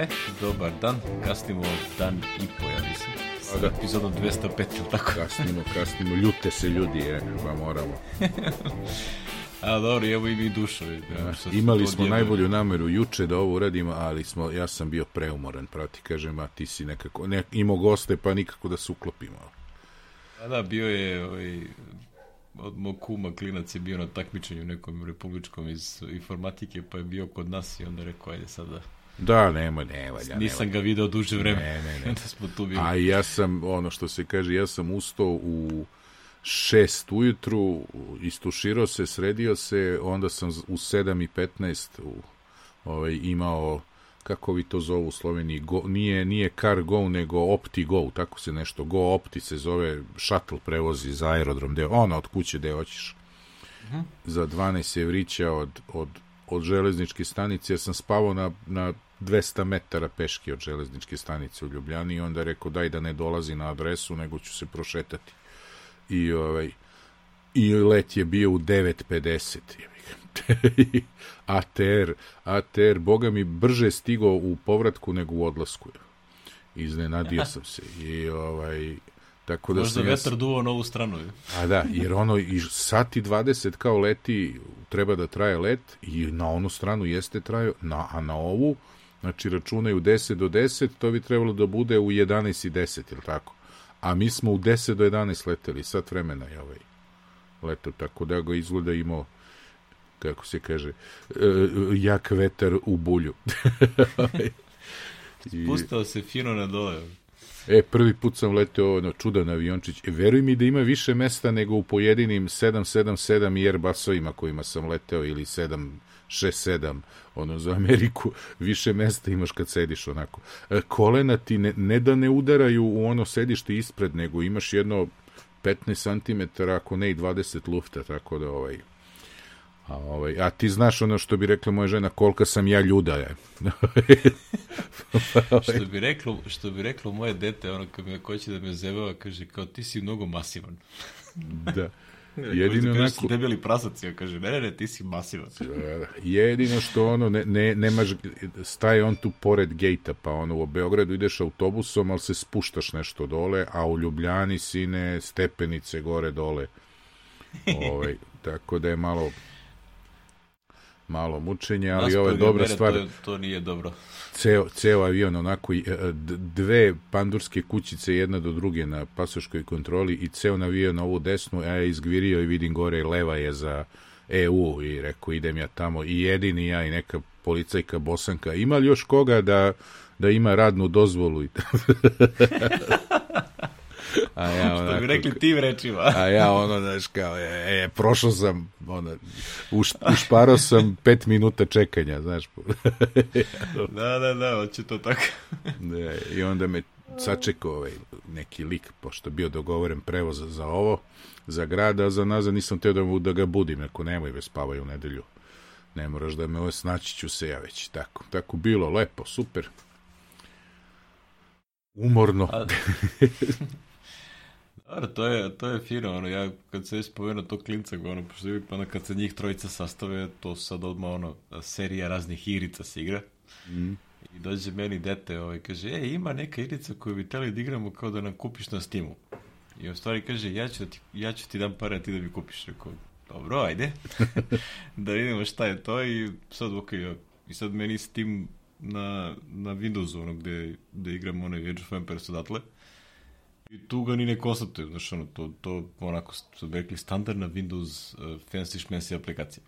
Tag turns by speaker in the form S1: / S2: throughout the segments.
S1: E, dobar dan, kasnimo dan i po, ja mislim. Sa
S2: da.
S1: epizodom 205, ili tako?
S2: Kasnimo, kasnimo, ljute se ljudi, je, pa moramo.
S1: A dobro, evo i mi dušo. Ja,
S2: Imali smo najbolju nameru juče da ovo uradimo, ali smo, ja sam bio preumoran, prati, kažem, a ti si nekako, ne, imao goste, pa nikako da se uklopimo.
S1: A da, bio je ovaj, od mog kuma klinac je bio na takmičenju nekom republičkom iz informatike, pa je bio kod nas i onda rekao, ajde sad da
S2: nema, ne valja.
S1: Nisam
S2: ne
S1: ga video duže vreme.
S2: Ne, ne, ne.
S1: da smo tu bili.
S2: A ja sam, ono što se kaže, ja sam ustao u šest ujutru, istuširao se, sredio se, onda sam u 7 i 15 u, ovaj, imao kako vi to zovu u Sloveniji, go, nije, nije car go, nego opti go, tako se nešto, go opti se zove, shuttle prevozi za aerodrom, deo, ono od kuće gde hoćeš. Uh -huh. Za 12 evrića od, od, od železničke stanice, jer sam spavao na, na 200 metara peške od železničke stanice u Ljubljani i onda rekao daj da ne dolazi na adresu, nego ću se prošetati. I, ovaj, i let je bio u 9.50. ATR, ATR, boga mi brže stigao u povratku nego u odlasku. Iznenadio sam se. I ovaj, tako da
S1: Možda vetar duo na ovu stranu.
S2: A da, jer ono i sati 20 kao leti, treba da traje let i na onu stranu jeste trajao, na, a na ovu, znači računaju 10 do 10, to bi trebalo da bude u 11 i 10, ili tako? A mi smo u 10 do 11 leteli, sat vremena je ovaj leto, tako da ga izgleda imao kako se kaže, jak vetar u bulju.
S1: Spustao se fino na dole.
S2: E, prvi put sam leteo ono, čudan aviončić. E, veruj mi da ima više mesta nego u pojedinim 777 i Airbusovima kojima sam leteo ili 767 ono za Ameriku više mesta imaš kad sediš onako. E, kolena ti ne, ne da ne udaraju u ono sedište ispred, nego imaš jedno 15 cm, ako ne i 20 lufta, tako da ovaj A, ovaj, a ti znaš ono što bi rekla moja žena, kolika sam ja ljuda je.
S1: što, bi reklo, što bi reklo moje dete, ono kad me hoće da me zevava, kaže, kao ti si mnogo masivan.
S2: da. Jedino
S1: onako... Kaže, debeli prasac, ja kaže, ne, ne, ne, ti si masivan.
S2: Jedino što ono, ne, ne, nemaš, staje on tu pored gejta, pa ono, u Beogradu ideš autobusom, ali se spuštaš nešto dole, a u Ljubljani sine stepenice gore dole. ovaj, tako da je malo malo mučenje, ali ovo je dobra
S1: mere,
S2: stvar.
S1: To, to nije dobro.
S2: Ceo, ceo avion, onako, dve pandurske kućice jedna do druge na pasoškoj kontroli i ceo navio na ovu desnu, a ja izgvirio i vidim gore leva je za EU i rekao idem ja tamo i jedini ja i neka policajka bosanka. Ima li još koga da, da ima radnu dozvolu?
S1: A ja onako, Što bi rekli tim rečima.
S2: a ja ono, znaš, kao, e, e prošao sam, ono, uš, ušparao sam pet minuta čekanja, znaš.
S1: da, da, da, hoće to tako.
S2: da, I onda me sačekao ovaj, neki lik, pošto bio dogovoren prevoz za ovo, za grada, a za nazad nisam teo da, da ga budim, ako nemoj ve spavaj u nedelju. Ne moraš da me ovo snaći ću se ja već. Tako, tako bilo, lepo, super. Umorno.
S1: A... Dobro, to je, to je fino, ono, ja kad se spomenuo to klinca, ono, pošto je pa kad se njih trojica sastave, to sad odmah, ono, serija raznih igrica se igra. Mm. I dođe meni dete, ovaj, kaže, e, ima neka igrica koju bi teli da igramo kao da nam kupiš na Steamu. I u stvari kaže, ja ću, da ti, ja ću ti dam pare, a ti da mi kupiš. Rekao, dobro, ajde. da vidimo šta je to i sad, ok, i sad meni Steam na, na Windowsu, ono, gde, gde igram onaj Age of Empires odatle. I tu ga ni ne konstatuje, znaš, ono, to, to onako, su rekli, standardna Windows uh, fancy šmensi aplikacija.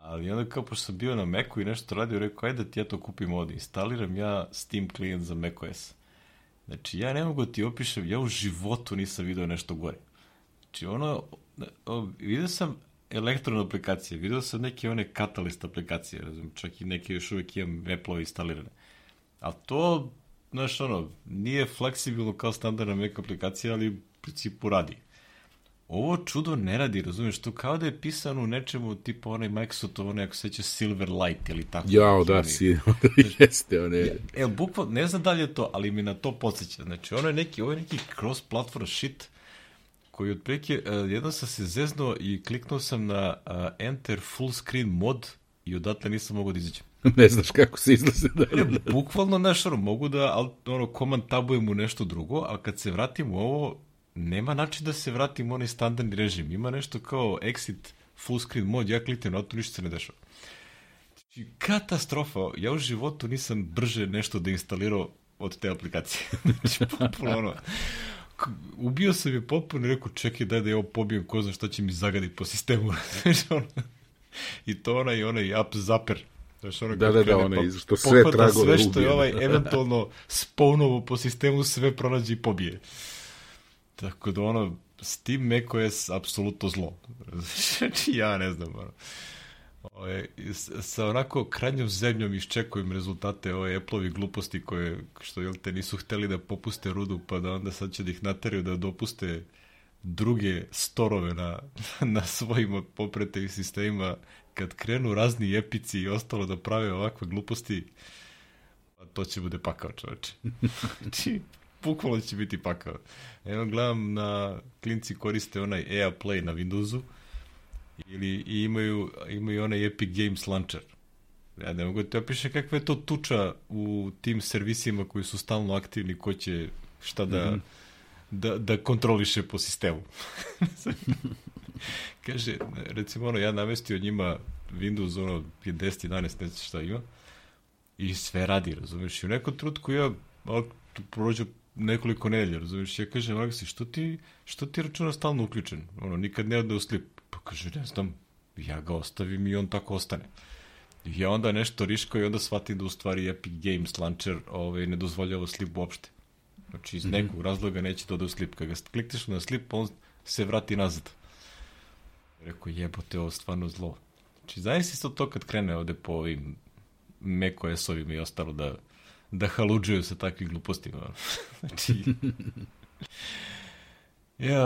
S1: Ali onda kao, pošto sam bio na Macu i nešto radio, rekao, ajde da ti ja to kupim ovde, instaliram ja Steam klijent za macOS. Znači, ja ne mogu da ti opišem, ja u životu nisam video nešto gore. Znači, ono, o, vidio sam elektron aplikacije, vidio sam neke one Catalyst aplikacije, razum, čak i neke još uvek imam Apple instalirane. Ali to znaš, ono, nije fleksibilno kao standardna Mac aplikacija, ali u principu radi. Ovo čudo ne radi, razumiješ, to kao da je pisano u nečemu tipa onaj Microsoft, onaj ako seća Silverlight ili tako.
S2: Jao, da, si, jeste, one.
S1: Ja, e, bukval, ne znam da li je to, ali mi na to podsjeća. Znači, ono je neki, ovo je neki cross-platform shit, koji otprilike, uh, jednom sam se zeznuo i kliknuo sam na uh, Enter Full Screen Mod i odatle nisam mogao da izađem.
S2: ne znaš kako se izlaze da...
S1: Ne, bukvalno, znaš, ono, mogu da, ono, command tabujem u nešto drugo, a kad se vratim u ovo, nema način da se vratim u onaj standardni režim. Ima nešto kao exit full screen mod, ja kliknem na to, ništa se ne dešava. Znači, katastrofa. Ja u životu nisam brže nešto da instalirao od te aplikacije. znači, potpuno ono. Ubio sam je potpuno i rekao, čekaj, daj da je ovo pobijem, ko zna šta će mi zagaditi po sistemu. I to onaj, onaj app zapper.
S2: Znaš, ono da, da, da, onaj, pa, što sve tragove
S1: sve što je ovaj eventualno spawnovo po sistemu, sve pronađe i pobije. Tako da ono, Steam macOS apsolutno zlo. Znači, ja ne znam, ono. Ove, sa onako krajnjom zemljom iščekujem rezultate ove Apple-ovi gluposti koje, što jel te nisu hteli da popuste rudu, pa da onda sad će da ih nateraju da dopuste druge storove na, na svojim popretevim sistemima kad krenu razni epici i ostalo da prave ovakve gluposti, pa to će bude pakao čoveče. znači, bukvalno će biti pakao. Evo gledam na klinci koriste onaj EA Play na Windowsu ili i imaju, imaju onaj Epic Games Launcher. Ja ne mogu da te opišem kakva je to tuča u tim servisima koji su stalno aktivni, ko će šta da, mm -hmm. Da, da kontroliše po sistemu. Kaže, recimo ono, ja namestio njima Windows ono 10, 11, ne znam šta ima i sve radi, razumiješ? I u nekom trutku ja prođu nekoliko nedelja, razumiješ? Ja kažem, Aleksi, što ti, što ti računa stalno uključen? Ono, nikad ne ode u slip. Pa kaže, ne znam, ja ga ostavim i on tako ostane. I ja onda nešto riško i onda shvatim da u stvari Epic Games Launcher ovaj, ne dozvoljava slip uopšte. Значи, из некој разлога не ќе доде слип. Кога кликнеш на слип, он се врати назад. Реко, јеботе, е стварно зло. Значи, знаеш си со тоа кад крене оде по овим меко есови ми остало да да халуджуju се такви глупости. значи... Ја,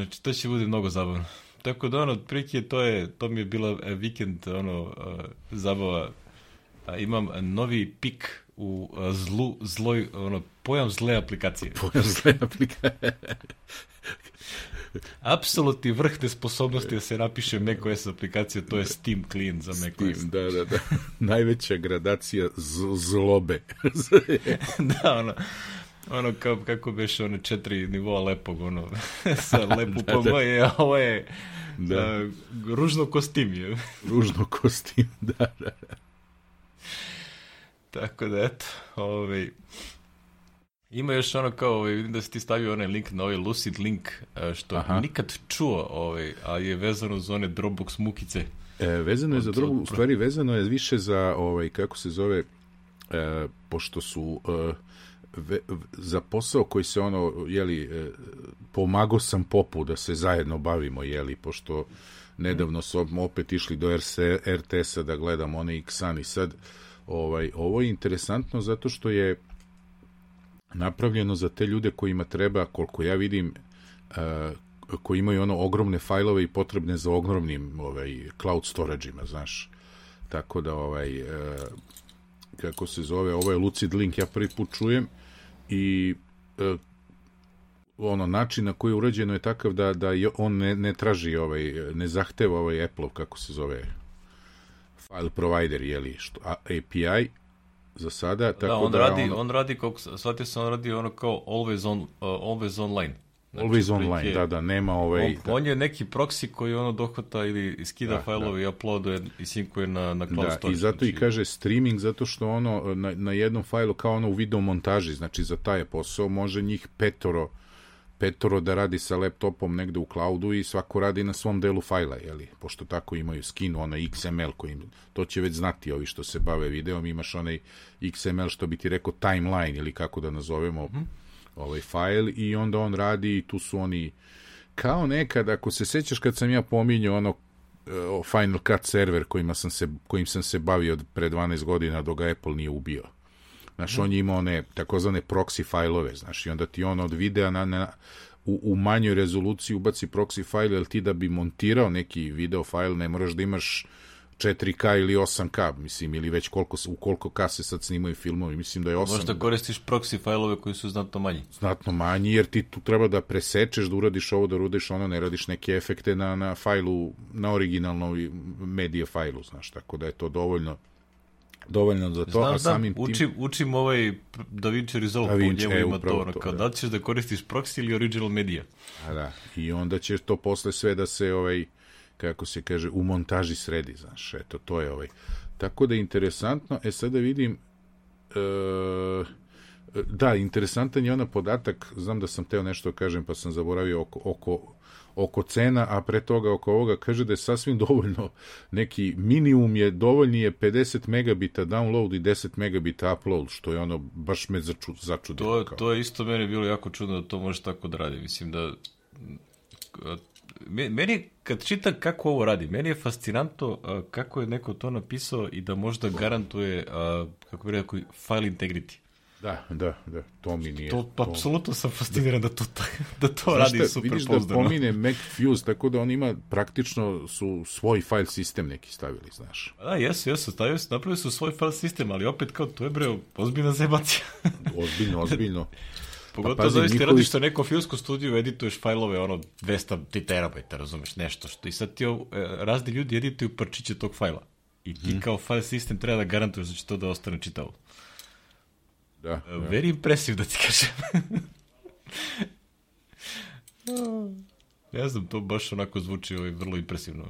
S1: значи, тоа ќе биде многу забавно. Така да, оно, прики, тоа е, тоа ми е била е, викенд, оно, забава. Имам нови пик u uh, zlu, zloj, ono, pojam zle aplikacije.
S2: Pojam zle aplikacije.
S1: apsolutni vrh sposobnosti da se napiše macOS aplikacija, to je Steam client za macOS.
S2: Steam, da, da, da. Najveća gradacija zlobe.
S1: da, ono, ono kao, kako beše one četiri nivoa lepog, ono, sa lepu da, da. je, a ovo je da. A, ružno kostim je.
S2: ružno kostim, da, da, da.
S1: Tako da, eto, ovaj, Ima još ono kao, ovaj, vidim da si ti stavio onaj link na ovaj Lucid link, e, što Aha. nikad čuo, ovaj, a je vezano za one Dropbox mukice.
S2: E, vezano je za Dropbox, u stvari vezano je više za, ovaj, kako se zove, e, pošto su e, ve, za posao koji se ono, jeli, e, pomago sam popu da se zajedno bavimo, jeli, pošto nedavno smo opet išli do RTS-a da gledamo one Xan i sad, ovaj, ovo je interesantno zato što je napravljeno za te ljude kojima treba, koliko ja vidim, uh, koji imaju ono ogromne fajlove i potrebne za ogromnim ovaj, cloud storage-ima, znaš. Tako da, ovaj, uh, kako se zove, ovo je Lucid Link, ja prvi put čujem i uh, ono način na koji je urađeno je takav da da on ne, ne traži ovaj ne zahteva ovaj Apple kako se zove file provider je li što API za sada. Da, tako
S1: da, on, da radi, on... on radi, kako, shvatio sam, on radi ono kao always, on, uh, always online.
S2: Znači, always online, je, da, da, nema ovaj...
S1: On, da. on je neki proxy koji ono dohvata ili skida da, failove da. i uploaduje i sinkuje na, na cloud
S2: da,
S1: storage.
S2: i zato znači... i kaže streaming, zato što ono na, na jednom fajlu kao ono u video montaži, znači za taj posao može njih petoro petoro da radi sa laptopom negde u cloudu i svako radi na svom delu fajla, jeli? pošto tako imaju skinu, onaj XML koji to će već znati ovi što se bave videom, imaš onaj XML što bi ti rekao timeline ili kako da nazovemo mm -hmm. ovaj fajl i onda on radi i tu su oni kao nekad, ako se sećaš kad sam ja pominjao ono Final Cut server kojima sam se, kojim sam se bavio pre 12 godina dok ga Apple nije ubio Znaš, on je imao one takozvane proxy fajlove, znaš, i onda ti on od videa na, na, u, u manjoj rezoluciji ubaci proxy fajl, jer ti da bi montirao neki video fajl ne moraš da imaš 4K ili 8K, mislim, ili već koliko, u koliko K se sad snimaju filmovi, mislim da je 8.
S1: Možda koristiš proxy fajlove koji su znatno manji.
S2: Znatno manji, jer ti tu treba da presečeš, da uradiš ovo, da uradiš ono, ne radiš neke efekte na, na fajlu, na originalnom medije fajlu, znaš, tako da je to dovoljno dovoljno za to,
S1: Znam,
S2: a
S1: znam,
S2: samim tim...
S1: učim, učim ovaj DaVinci Resolve,
S2: Da
S1: po
S2: Vinci,
S1: njemu
S2: e,
S1: ima to, ono, kao
S2: da.
S1: da ćeš da koristiš proxy ili original media.
S2: A da, i onda će to posle sve da se, ovaj, kako se kaže, u montaži sredi, znaš, eto, to je ovaj. Tako da je interesantno, e sada vidim, e, da, interesantan je ona podatak, znam da sam teo nešto da kažem, pa sam zaboravio oko, oko, oko cena, a pre toga oko ovoga kaže da je sasvim dovoljno, neki minimum je, dovoljni je 50 megabita download i 10 megabita upload, što je ono, baš me začu, začudilo.
S1: To,
S2: kao.
S1: to je isto meni bilo jako čudno da to može tako da radi. Mislim da... Me- Meni kad čitam kako ovo radi, meni je fascinantno kako je neko to napisao i da možda garantuje, kako bi rekao, file integrity.
S2: Da, da, da, to mi nije.
S1: To, apsolutno sam fasciniran da to, da to
S2: Znaš
S1: radi
S2: šta,
S1: super
S2: vidiš da
S1: pouzdano.
S2: pomine MacFuse, tako da on ima, praktično su svoj file sistem neki stavili, znaš.
S1: Da, jesu, jesu, stavio su, napravili su svoj file sistem, ali opet kao, to je bre, ozbiljna zebacija.
S2: Ozbiljno, ozbiljno.
S1: Pogotovo
S2: Pa pazi,
S1: zavisi ti
S2: njihovi-
S1: radiš na nekom filmskom studiju, edituješ fajlove, ono, 200 ti terabajta, razumeš, nešto što i sad ti ovo, e, razni ljudi edituju parčiće tog fajla. I ti
S2: Mhm.
S1: kao file sistem treba da garantuješ da će to da ostane čitavo.
S2: Da,
S1: E,
S2: da.
S1: Very impressive, da ti kažem. ne znam, to baš onako zvuči ovaj, vrlo impresivno.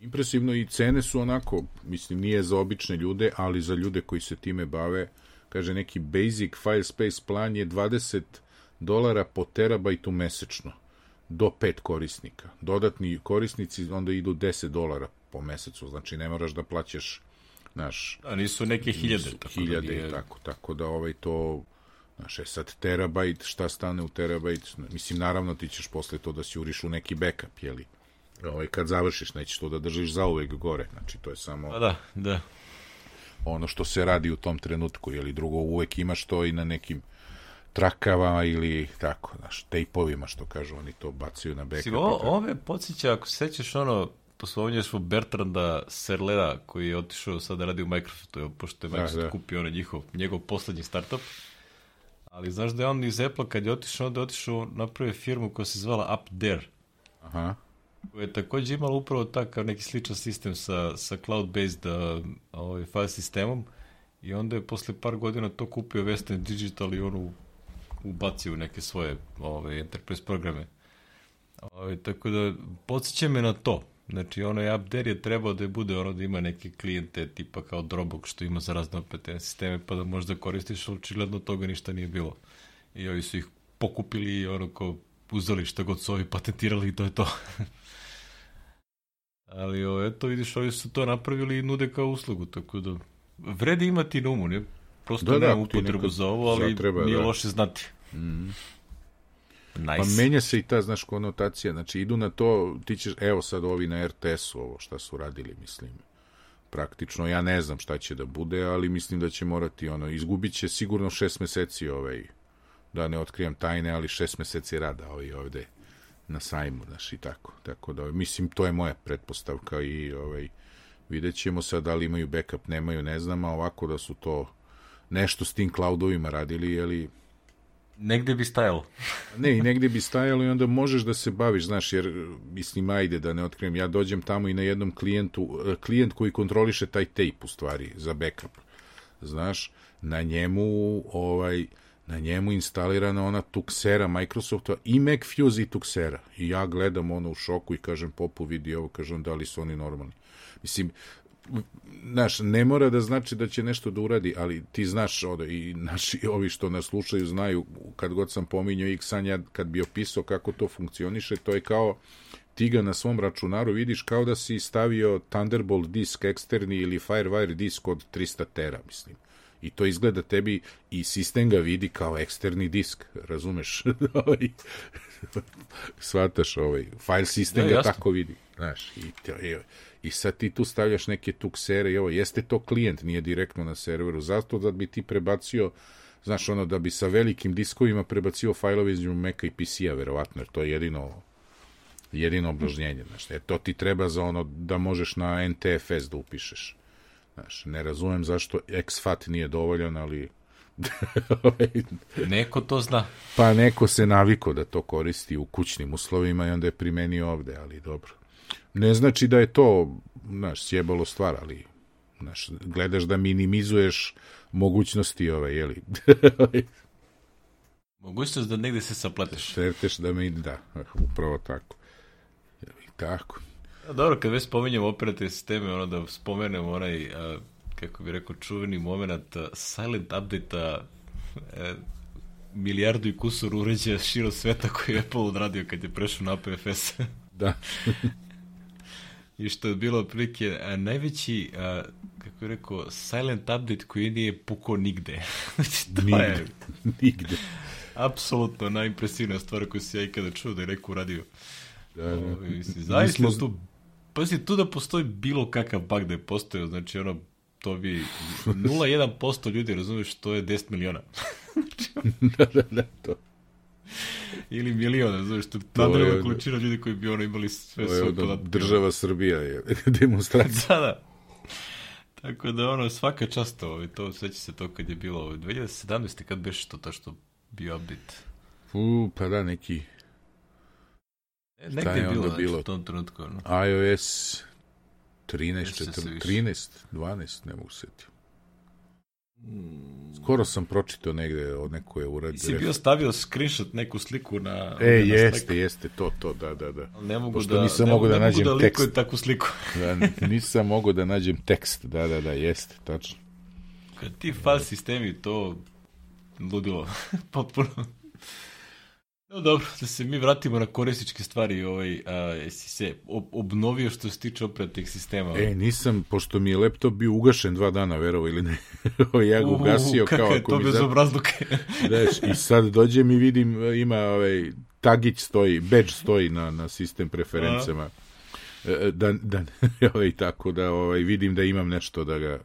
S2: Impresivno i cene su onako, mislim, nije za obične ljude, ali za ljude koji se time bave, kaže neki basic file space plan je 20 dolara po terabajtu mesečno do pet korisnika. Dodatni korisnici onda idu 10 dolara po mesecu, znači ne moraš da plaćaš naš
S1: Da, nisu neke hiljade.
S2: Nisu
S1: tako
S2: hiljade
S1: da nije-
S2: i tako, tako da ovaj to Znaš, e sad terabajt, šta stane u terabajt, mislim, naravno ti ćeš posle to da si uriš u neki backup, jeli? Ovaj, kad završiš, nećeš to da držiš zauvek gore, znači to je samo
S1: Pa da, da.
S2: ono što se radi u tom trenutku, jeli drugo uvek imaš to i na nekim trakavama ili tako, znaš, tejpovima, što kažu, oni to bacaju na backup.
S1: Mislim,
S2: i
S1: ovo,
S2: tako.
S1: ovo me podsjeća, ako se sećaš ono, poslovnješ smo Bertranda Serlera, koji je otišao sad da radi u Microsoftu, evo, pošto je
S2: Da,
S1: Microsoft
S2: da.
S1: kupio ono njihov, njegov poslednji startup. Ali znaš da je on iz Apple kad je otišao, onda je otišao napravio firmu koja se zvala Up There,
S2: Aha,
S1: koja je takođe imala upravo takav neki sličan sistem sa, sa cloud-based uh, ovaj, file sistemom i onda je posle par godina to kupio Western Digital i on u- ubacio u neke svoje ovaj, enterprise programe. Ovaj, tako da, podsjeća me na to. Znači, onaj update je trebao da je bude ono da ima neke klijente tipa kao Dropbox što ima za razne opetene sisteme pa da možda koristiš, ali očigledno toga ništa nije bilo. I ovi su ih pokupili i ono kao uzeli šta god su ovi patentirali i to je to. Ali o, eto vidiš, ovi su to napravili i nude kao uslugu, tako da vredi imati na umu, ne? Prosto
S2: Da,
S1: da,
S2: da,
S1: nemam upotrebu za ovo, ali
S2: zatreba,
S1: nije
S2: da.
S1: loše znati.
S2: Mhm.
S1: Nice.
S2: Pa menja se i ta, znaš, konotacija. Znači, idu na to, ti ćeš, evo sad ovi na RTS-u, ovo šta su radili, mislim. Praktično, ja ne znam šta će da bude, ali mislim da će morati, ono, izgubit će sigurno šest meseci, ovaj, da ne otkrijem tajne, ali šest meseci rada ovaj ovde na sajmu, znaš, i tako. Tako da, mislim, to je moja pretpostavka i, ovaj, vidjet ćemo sad da li imaju backup, nemaju, ne znam, a ovako da su to nešto s tim cloudovima radili, jeli,
S1: Negde bi stajalo.
S2: Ne, i negde bi stajalo i onda možeš da se baviš, znaš, jer, mislim, ajde da ne otkrijem, ja dođem tamo i na jednom klijentu, e, klijent koji kontroliše taj tape, u stvari, za backup, znaš, na njemu, ovaj, na njemu instalirana ona Tuxera Microsofta i MacFuse i Tuxera. I ja gledam ono u šoku i kažem, popu vidi ovo, kažem, da li su oni normalni. Mislim, znaš, ne mora da znači da će nešto da uradi, ali ti znaš, odo, i naši ovi što nas slušaju znaju, kad god sam pominjao Xan, ja kad bi opisao kako to funkcioniše, to je kao ti ga na svom računaru vidiš kao da si stavio Thunderbolt disk eksterni ili Firewire disk od 300 tera, mislim. I to izgleda tebi i sistem ga vidi kao eksterni disk, razumeš? Ovaj, Svataš ovaj, file sistem
S1: Da,
S2: ga
S1: jasno.
S2: tako vidi, znaš, i, to, i, i sad ti tu stavljaš neke tuksere i ovo, jeste to klijent, nije direktno na serveru, zato da bi ti prebacio, znaš, ono, da bi sa velikim diskovima prebacio fajlove između Maca i PC-a, verovatno, jer to je jedino jedino oblažnjenje, znaš, jer to ti treba za ono da možeš na NTFS da upišeš. Znaš, ne razumem zašto XFAT nije dovoljan, ali ovaj,
S1: Neko to zna.
S2: pa neko se naviko da to koristi u kućnim uslovima i onda je primenio ovde, ali dobro. Ne znači da je to, znaš, sjebalo stvar, ali Znaš, gledaš da minimizuješ mogućnosti ove, jeli?
S1: Mogućnost da negde se sapleteš.
S2: Šteteš da mi, da, upravo tako. I tako.
S1: A dobro, kad već spominjemo operativne sisteme, ono da spomenemo onaj, a, kako bi rekao, čuveni moment a, silent update-a e, milijardu i kusur uređaja širo sveta koji je Apple odradio kad je prešao na APFS.
S2: Da.
S1: I što je bilo otprilike a, najveći, a, kako je rekao, silent update koji nije pukao nigde. znači, to
S2: Nigde.
S1: je
S2: Nigde.
S1: apsolutno najimpresivnija stvar koju si ja ikada čuo da je neko uradio.
S2: Da, da.
S1: Ovaj, mislim, zaista
S2: Nismo-
S1: tu, pazi, tu da postoji bilo kakav bug da je postojao, znači ono, to bi 0,1% ljudi razumeš što je 10 miliona.
S2: da, da, da, to.
S1: Ili miliona, razumeš, to je
S2: To je
S1: nadrealna
S2: ono-
S1: količina ljudi koji bi ono imali sve svoje podatke.
S2: država Srbija je demonstracija.
S1: Da, da. Tako da ono, svaka čast ovo, to seća se to kad je bilo ovo, 2017. kad beše to, to što bio update.
S2: U, pa da, neki
S1: E, negde
S2: je
S1: bilo, znači,
S2: bilo?
S1: u tom trenutku, ono.
S2: iOS 13,
S1: Seća se
S2: 14,
S1: više.
S2: 13, 12, ne mogu setiti. Skoro sam pročitao negde o nekoj uradi.
S1: Si bio stavio screenshot, neku sliku na...
S2: E,
S1: na
S2: jeste,
S1: Slack,
S2: jeste, to, to, da, da, da.
S1: Ne mogu
S2: Pošto
S1: da,
S2: nisam
S1: ne,
S2: mogao da
S1: ne
S2: nađem
S1: mogu da
S2: tekst.
S1: takvu sliku.
S2: da nisam mogao da nađem tekst, da, da, da, jeste, tačno.
S1: Kad ti file sistemi, to ludilo. Potpuno. No dobro, da se mi vratimo na korisničke stvari. Ovaj, a, jesi se ob obnovio što se tiče operativnih sistema?
S2: E, nisam, pošto mi je laptop bio ugašen dva dana, verovo ili ne. ja ga ugasio kao
S1: je
S2: ako
S1: to
S2: mi
S1: bez
S2: za...
S1: obrazluke.
S2: Znaš, I sad dođem i vidim, ima ovaj, tagić stoji, badge stoji na, na sistem preferencama. E, Da, da, ovaj, tako da ovaj, vidim da imam nešto da ga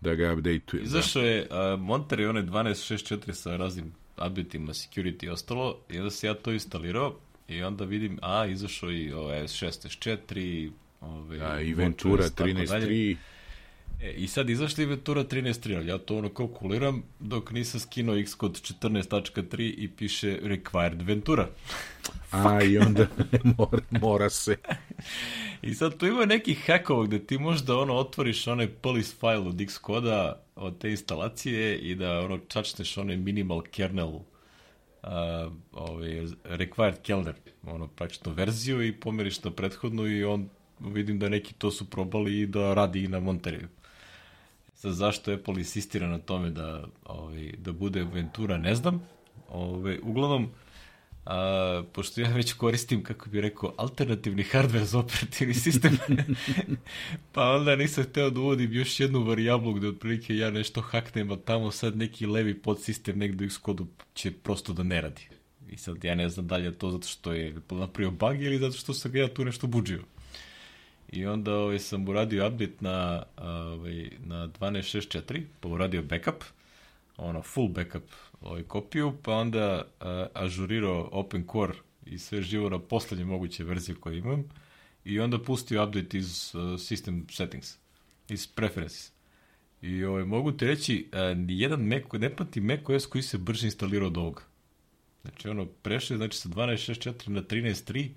S2: da ga updateujem.
S1: Izašao je a, Monterey one 12.6.4 sa raznim updateima, security i ostalo, i onda se ja to instalirao i onda vidim, a, izašao i ovaj S6, Ove,
S2: Da, i Ventura
S1: WordPress, tako dalje.
S2: 13.3.
S1: E, I sad izašla i Ventura 13.3, ali ja to ono kalkuliram dok nisam skinuo Xcode 14.3 i piše required Ventura.
S2: A, i onda mora, mora se.
S1: I sad tu ima nekih hakova gde ti možda ono otvoriš onaj police file od Xcoda od te instalacije i da ono čačneš onaj minimal kernel uh, ovaj, required kernel, ono praktično verziju i pomeriš na prethodnu i on vidim da neki to su probali i da radi i na Monterey. Sad zašto Apple insistira na tome da, ovaj, da bude Ventura, ne znam. Ovaj, uglavnom, a, pošto ja već koristim, kako bi rekao, alternativni hardware za operativni sistem, pa onda nisam hteo da uvodim još jednu varijablu gde otprilike ja nešto haknem, a tamo sad neki levi podsistem negde u Xcode će prosto da ne radi. I sad ja ne znam da li je to zato što je napravio bug ili zato što sam ga ja tu nešto buđio. I onda ovaj, sam uradio update na, ovaj, na 12.6.4, pa uradio backup, ono full backup ovaj, kopiju, pa onda uh, ažurirao Open Core i sve živo na poslednje moguće verzije koje imam i onda pustio update iz uh, system settings, iz preferences. I ovaj, mogu ti reći, uh, nijedan Mac, ne pati macOS koji se brže instalirao od ovoga. Znači ono, prešli znači sa 12.6.4 na 13.3,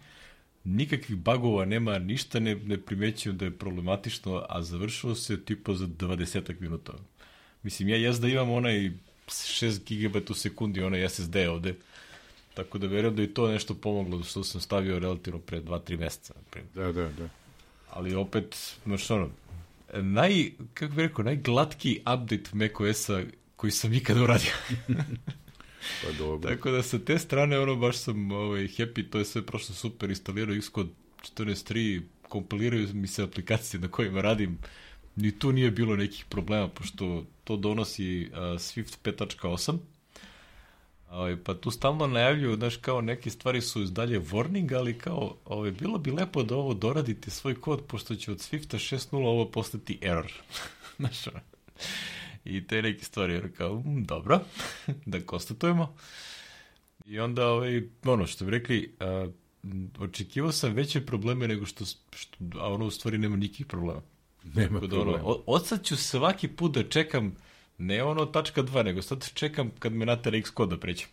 S1: nikakvih bagova nema, ništa ne, ne primećujem da je problematično, a završilo se tipa za 20 minuta. Mislim, ja jes da imam onaj 6 GB u sekundi, onaj SSD ovde, tako da verujem da i to nešto pomoglo, što sam stavio relativno pre 2-3 meseca.
S2: Da, da, da.
S1: Ali opet, znaš ono, naj, kako bih rekao, najglatkiji update macOS-a koji sam ikada uradio.
S2: Pa dobro.
S1: Tako da sa te strane ono baš sam ovaj, happy, to je sve prošlo super, instalirao Xcode 14.3, kompiliraju mi se aplikacije na kojima radim, ni tu nije bilo nekih problema, pošto to donosi uh, Swift 5.8, Ovaj, pa tu stalno najavljuju, znaš, kao neke stvari su dalje warning, ali kao, ovaj, bilo bi lepo da ovo doradite svoj kod, pošto će od Swifta 6.0 ovo postati error. znaš. I te neke stvari, jer kao, mm, dobro, da konstatujemo. I onda, ovaj, ono što bi rekli, a, očekivao sam veće probleme nego što, što a ono u stvari nema nikakvih problema.
S2: Nema
S1: Tako da, ono,
S2: problema.
S1: od sad ću svaki put da čekam ne ono tačka 2, nego sad čekam kad me natera Xcode da pređem.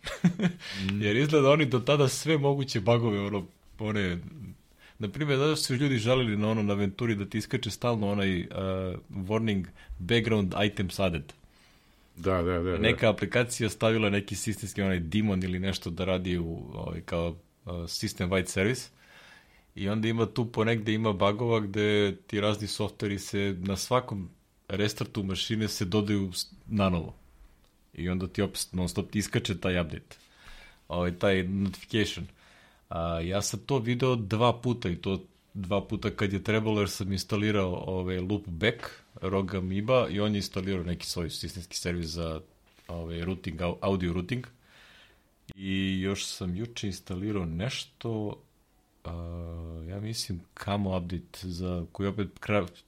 S1: Jer izgleda oni do tada sve moguće bagove, ono, one na primjer, da su ljudi žalili na ono na Venturi da ti iskače stalno onaj uh, warning background items added.
S2: Da, da, da, da.
S1: Neka aplikacija stavila neki sistemski onaj daemon ili nešto da radi u ovaj, kao uh, system wide service i onda ima tu ponegde ima bagova gde ti razni softveri se na svakom restartu mašine se dodaju na novo. I onda ti opet non stop ti iskače taj update. Ovaj, taj notification. A, ja sam to video dva puta i to dva puta kad je trebalo jer sam instalirao ovaj loopback Roga Amoeba i on je instalirao neki svoj sistemski servis za ovaj routing, audio routing. I još sam juče instalirao nešto uh, ja mislim Camo update za koji opet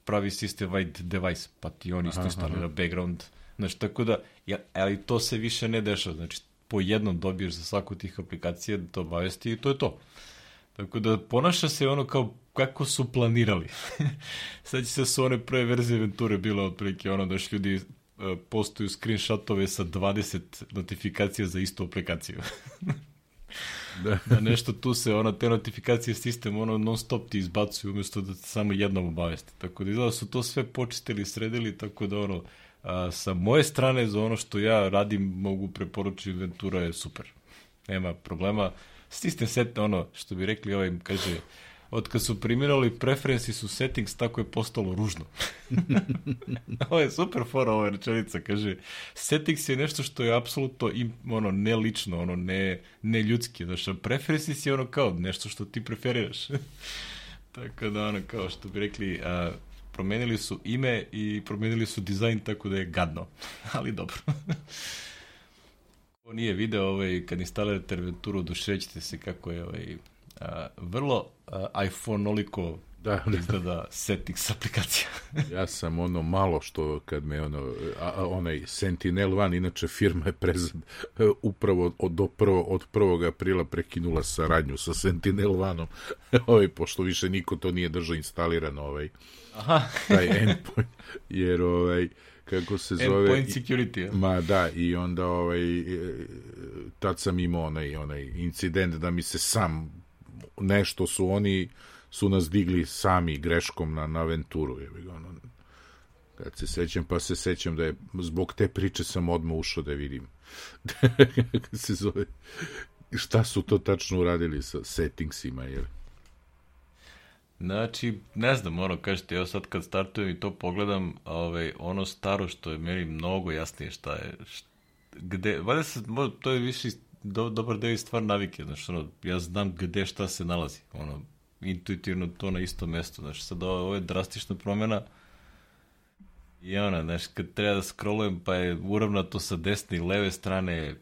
S1: pravi system wide device, pa ti on isto instalira background. Znači, tako da, ja, ali to se više ne dešava. Znači, po jednom dobiješ za svaku tih aplikacija da to obavesti i to je to. Tako da ponaša se ono kao kako su planirali. Sad će se su one prve verzije Venture bila otprilike ono da ljudi uh, postuju screenshotove sa 20 notifikacija za istu aplikaciju. da. da nešto tu se, ono, te notifikacije sistem, ono, non stop ti izbacuju umjesto da te samo jednom obavesti. Tako da izgleda su to sve počistili, sredili, tako da, ono, a, sa moje strane, za ono što ja radim, mogu preporučiti Ventura je super. Nema problema. Sistem set, ono, što bi rekli, ovaj, kaže, od kad su primirali preferenci su settings, tako je postalo ružno. ovo je super fora ova rečenica, kaže, settings je nešto što je apsolutno ono, ne lično, ono, ne, ne ljudski, znaš, preferenci je ono kao nešto što ti preferiraš. tako da, ono, kao što bi rekli, a, promenili su ime i promenili su dizajn tako da je gadno, ali dobro. Ko nije video, ovaj, kad instalirate Venturu, došrećite se kako je ovaj, a, vrlo iPhone-oliko da, da. izgleda settings aplikacija.
S2: ja sam ono malo što kad me ono, a, a, onaj Sentinel One, inače firma je prezad, upravo od, do prvo, od 1. aprila prekinula saradnju sa Sentinel One-om, ovaj, pošto više niko to nije držao instalirano, ovaj, Aha. taj endpoint, jer ovaj, kako se zove
S1: endpoint security ja.
S2: ma da i onda ovaj tad sam imao onaj onaj incident da mi se sam nešto su oni su nas digli sami greškom na, na Venturu. Je, ono, kad se sećam, pa se sećam da je zbog te priče sam odmah ušao da vidim se zove šta su to tačno uradili sa settingsima, jer
S1: Znači, ne znam, ono, kažete, evo sad kad startujem i to pogledam, ovaj, ono staro što je meni mnogo jasnije šta je, šta, gde, valjda se, to je više do, dobar deo i stvar navike, znači, ono, ja znam gde šta se nalazi, ono, intuitivno to na isto mesto, znači, sad ovo, ovo je drastična promena i ona, znači, kad treba da scrollujem, pa je uravnato sa desne i leve strane,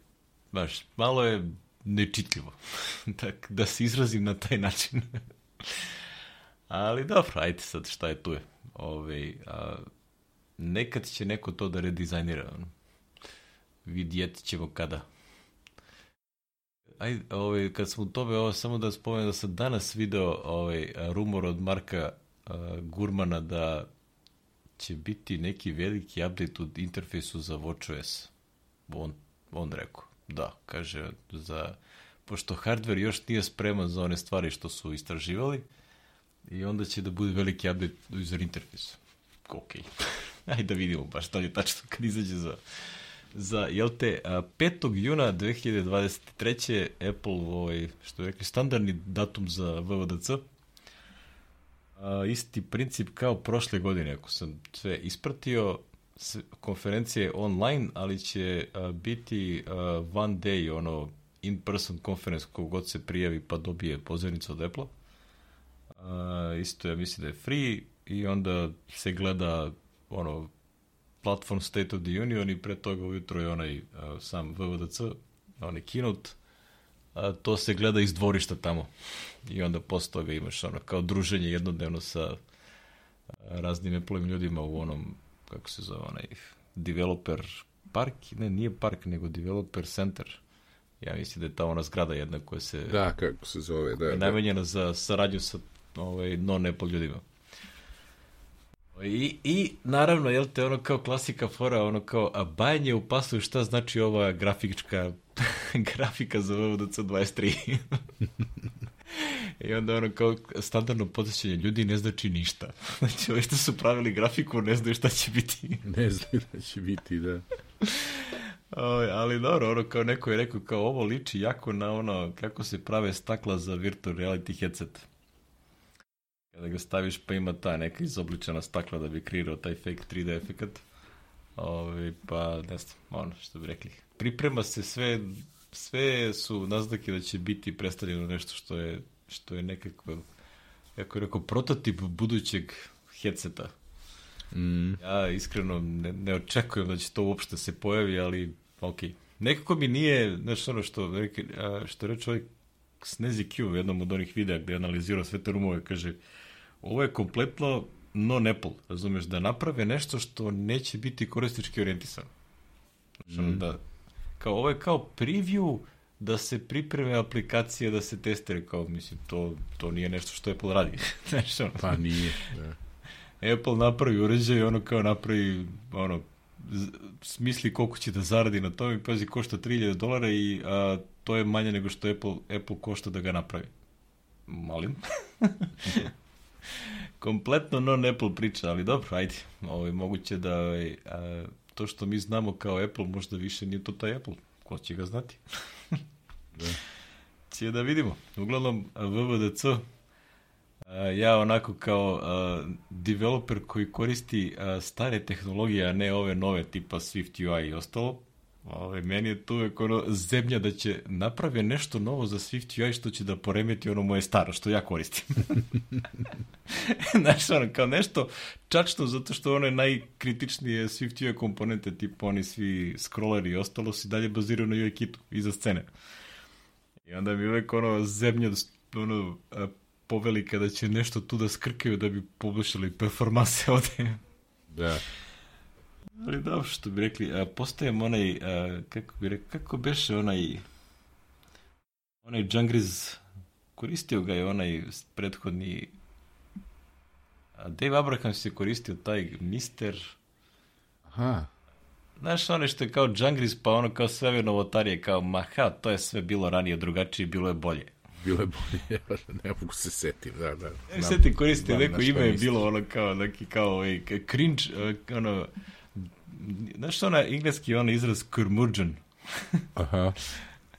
S1: baš, malo je nečitljivo, tak, da se izrazim na taj način. Ali dobro, ajde sad šta je tu je. Ove, a, nekad će neko to da redizajnira. Vidjet ćemo kada aj, ovaj, kad smo u tome, ovo, samo da spomenem da sam danas video ovaj, rumor od Marka uh, Gurmana da će biti neki veliki update u interfejsu za WatchOS. On, on rekao, da, kaže, za, pošto hardware još nije spreman za one stvari što su istraživali, i onda će da bude veliki update user interfejsu. Ok. Ajde da vidimo baš da li je tačno kad izađe za za, jel te, 5. juna 2023. Apple, ovaj, što je rekli, standardni datum za VVDC, isti princip kao prošle godine, ako sam sve ispratio, konferencije online, ali će biti one day, ono, in-person conference, kogod se prijavi pa dobije pozornicu od Apple. A, isto ja mislim da je free i onda se gleda ono platform State of the Union i pre toga ujutro je onaj uh, sam VVDC, onaj keynote, a to se gleda iz dvorišta tamo. I onda posle toga imaš ono kao druženje jednodnevno sa raznim Apple ljudima u onom, kako se zove, onaj developer park, ne, nije park, nego developer center. Ja mislim da je ta ona zgrada jedna koja se...
S2: Da, kako se zove, da. Je
S1: da. namenjena za saradnju sa ovaj, non-Apple ljudima. I, I, naravno, jel te, ono kao klasika fora, ono kao, a bajanje u pasu, šta znači ova grafička grafika za VVDC 23? I onda ono kao standardno podsjećanje, ljudi ne znači ništa. Znači, ovi što su pravili grafiku ne znaju šta će biti.
S2: ne znaju da će biti, da.
S1: O, ali dobro, ono kao neko je rekao kao ovo liči jako na ono kako se prave stakla za virtual reality headset. Kada ga staviš pa ima ta neka izobličena stakla da bi kreirao taj fake 3D efekt. Ovi, pa ne znam, ono što bi rekli. Priprema se sve, sve su naznake da će biti predstavljeno nešto što je, što je nekako, kako je rekao, prototip budućeg headseta. Mm. Ja iskreno ne, ne očekujem da će to uopšte se pojavi, ali ok. Nekako mi nije, znaš ono što, što reče ovaj Snezi Q u jednom od onih videa gde je analizirao sve te rumove, kaže, ovo je kompletno non-Apple, razumeš, da naprave nešto što neće biti korisnički orijentisano. Znači, mm. da, kao, ovo je kao preview da se pripreme aplikacije, da se testere, kao, mislim, to, to nije nešto što Apple radi.
S2: znači, ono, pa nije, da.
S1: Apple napravi uređaj, ono kao napravi, ono, smisli koliko će da zaradi na tome i pazi, košta 3000 dolara i a, to je manje nego što Apple, Apple košta da ga napravi. Malim. Kompletno non-Apple priča, ali dobro, ajde. Ovo je moguće da ovaj, a, to što mi znamo kao Apple možda više nije to taj Apple. Ko će ga znati? da. Cije da vidimo. Uglavnom, VVDC ja onako kao uh, developer koji koristi uh, stare tehnologije, a ne ove nove tipa Swift UI i ostalo, Ove, meni je tu uvek ono zemlja da će napravi nešto novo za Swift UI što će da poremeti ono moje staro, što ja koristim. Znaš, ono, kao nešto čačno, zato što ono je najkritičnije Swift UI komponente, tipa oni svi scrolleri i ostalo se dalje baziraju na UI kitu, iza scene. I onda mi uvek ono zemlja ono, poveli kada će nešto tu da skrkaju da bi poboljšali performanse ovde.
S2: Da.
S1: Ali da, što bi rekli, a, postajem onaj, a, kako bi rekli, kako beše onaj, onaj Jungriz, koristio ga je onaj prethodni, a Dave Abraham se koristio taj mister,
S2: Aha.
S1: Znaš, ono što je kao Jungriz, pa ono kao sve novotarije, kao, ma ha, to je sve bilo ranije drugačije, bilo je bolje
S2: bilo je bolje, ne mogu se setim, da, da.
S1: Ne se setim, koristio neko ime je bilo ono kao, neki kao, ovaj, cringe, uh, ono, znaš što ona engleski ono izraz kurmurđan?
S2: Aha.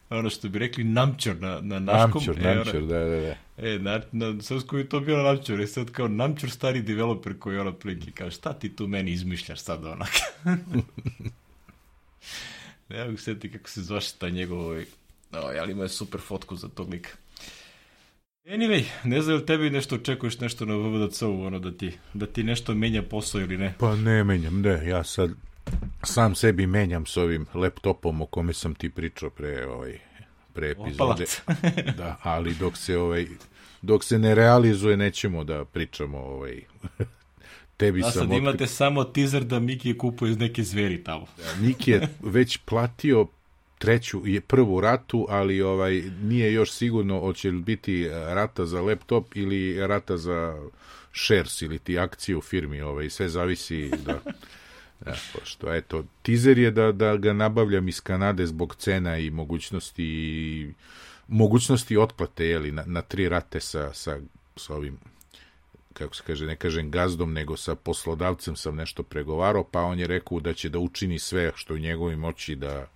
S1: ono što bi rekli namčor na, na naškom.
S2: Namčor, e, namčor, da, da, da.
S1: E, na, na srpskom je to bilo namčor, je sad kao namčor stari developer koji ono pliki, kao šta ti tu meni izmišljaš sad onak? ne mogu seti kako se zvaše ta njegov, ovaj, ali ima je super fotku za tog lika. Anyway, ne znam li tebi nešto očekuješ nešto na VVDC-u, ono da ti, da ti nešto menja posao ili ne?
S2: Pa ne menjam, ne, ja sad sam sebi menjam s ovim laptopom o kome sam ti pričao pre, ovaj, pre epizode. da, ali dok se ovaj dok se ne realizuje nećemo da pričamo ovaj tebi
S1: da,
S2: sam
S1: sad imate samo teaser da Miki kupuje iz neke zveri tamo.
S2: Da, Miki je već platio treću i prvu ratu, ali ovaj nije još sigurno hoće li biti rata za laptop ili rata za shares ili ti akcije u firmi, ovaj sve zavisi da Da, pošto, eto, teaser je da, da ga nabavljam iz Kanade zbog cena i mogućnosti i mogućnosti otplate, jeli, na, na tri rate sa, sa, sa ovim kako se kaže, ne kažem gazdom, nego sa poslodavcem sam nešto pregovarao, pa on je rekao da će da učini sve što u njegovim moći da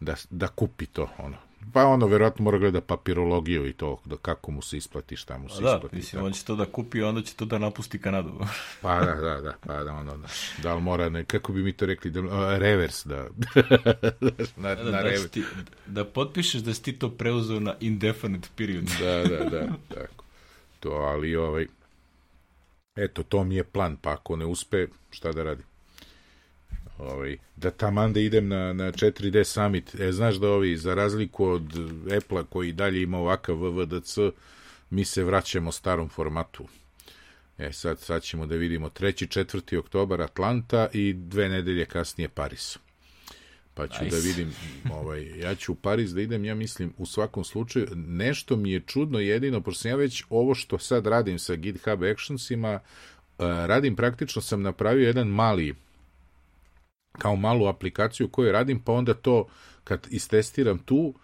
S2: da, da kupi to, ono. Pa ono, verovatno mora gleda papirologiju i to, da kako mu se isplati, šta mu se
S1: da,
S2: isplati.
S1: Da, mislim, on će to da kupi, onda će to da napusti Kanadu.
S2: pa da, da, da, pa da, ono, da, da li mora, ne, kako bi mi to rekli, da, uh, revers, da,
S1: na, da, da, na da, ti, da potpišeš da si ti to preuzeo na indefinite period.
S2: da, da, da, tako. To, ali, ovaj, eto, to mi je plan, pa ako ne uspe, šta da radim? Ovaj, da taman da idem na, na 4D Summit. E, znaš da ovi, za razliku od Apple-a koji dalje ima ovakav VVDC, mi se vraćamo starom formatu. E, sad, sad ćemo da vidimo 3. 4. oktobar Atlanta i dve nedelje kasnije Paris. Pa ću da nice. da vidim, ovaj, ja ću u Pariz da idem, ja mislim, u svakom slučaju, nešto mi je čudno jedino, pošto sam ja već ovo što sad radim sa GitHub Actionsima, radim praktično, sam napravio jedan mali kao malu aplikaciju koju radim, pa onda to kad istestiram tu,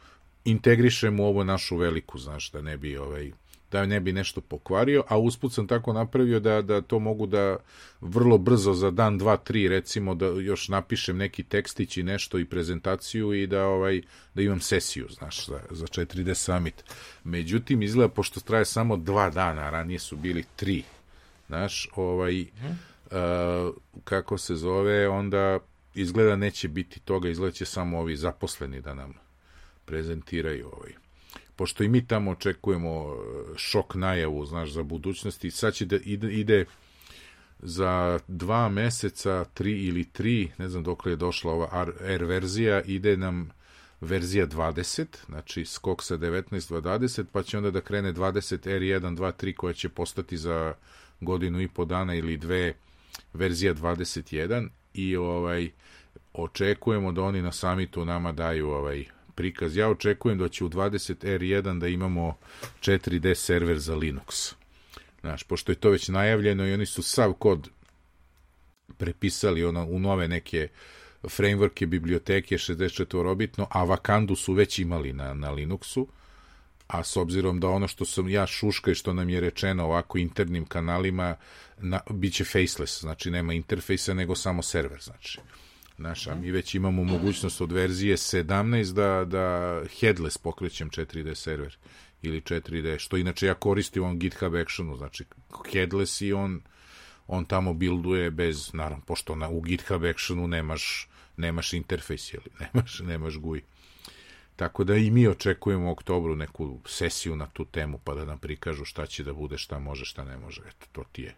S2: integrišem u ovo našu veliku, znaš, da ne bi ovaj, da ne bi nešto pokvario, a usput sam tako napravio da, da to mogu da vrlo brzo za dan, dva, tri recimo da još napišem neki tekstić i nešto i prezentaciju i da ovaj da imam sesiju, znaš, za, za 4D Summit. Međutim, izgleda, pošto traje samo dva dana, ranije su bili tri, znaš, ovaj, uh, kako se zove, onda izgleda neće biti toga, izgleda će samo ovi zaposleni da nam prezentiraju ovaj. Pošto i mi tamo očekujemo e, šok najavu, znaš, za budućnost i sad će da ide, ide za dva meseca, tri ili tri, ne znam dok je došla ova R verzija, ide nam verzija 20, znači skok sa 19 20, pa će onda da krene 20 R1, 2, 3 koja će postati za godinu i po dana ili dve verzija 21 i ovaj očekujemo da oni na samitu nama daju ovaj prikaz. Ja očekujem da će u 20R1 da imamo 4D server za Linux. Znaš, pošto je to već najavljeno i oni su sav kod prepisali ono, u nove neke frameworke, biblioteke 64-obitno, a Vakandu su već imali na, na Linuxu, a s obzirom da ono što sam ja šuška i što nam je rečeno ovako internim kanalima, na, bit će faceless, znači nema interfejsa, nego samo server, znači. Znaš, a mi već imamo mogućnost od verzije 17 da, da headless pokrećem 4D server ili 4D, što inače ja koristim on GitHub Actionu, znači headless i on, on tamo builduje bez, naravno, pošto na, u GitHub Actionu nemaš, nemaš interfejs, ili nemaš, nemaš GUI. Tako da i mi očekujemo u oktobru neku sesiju na tu temu, pa da nam prikažu šta će da bude, šta može, šta ne može. Eto, to ti je.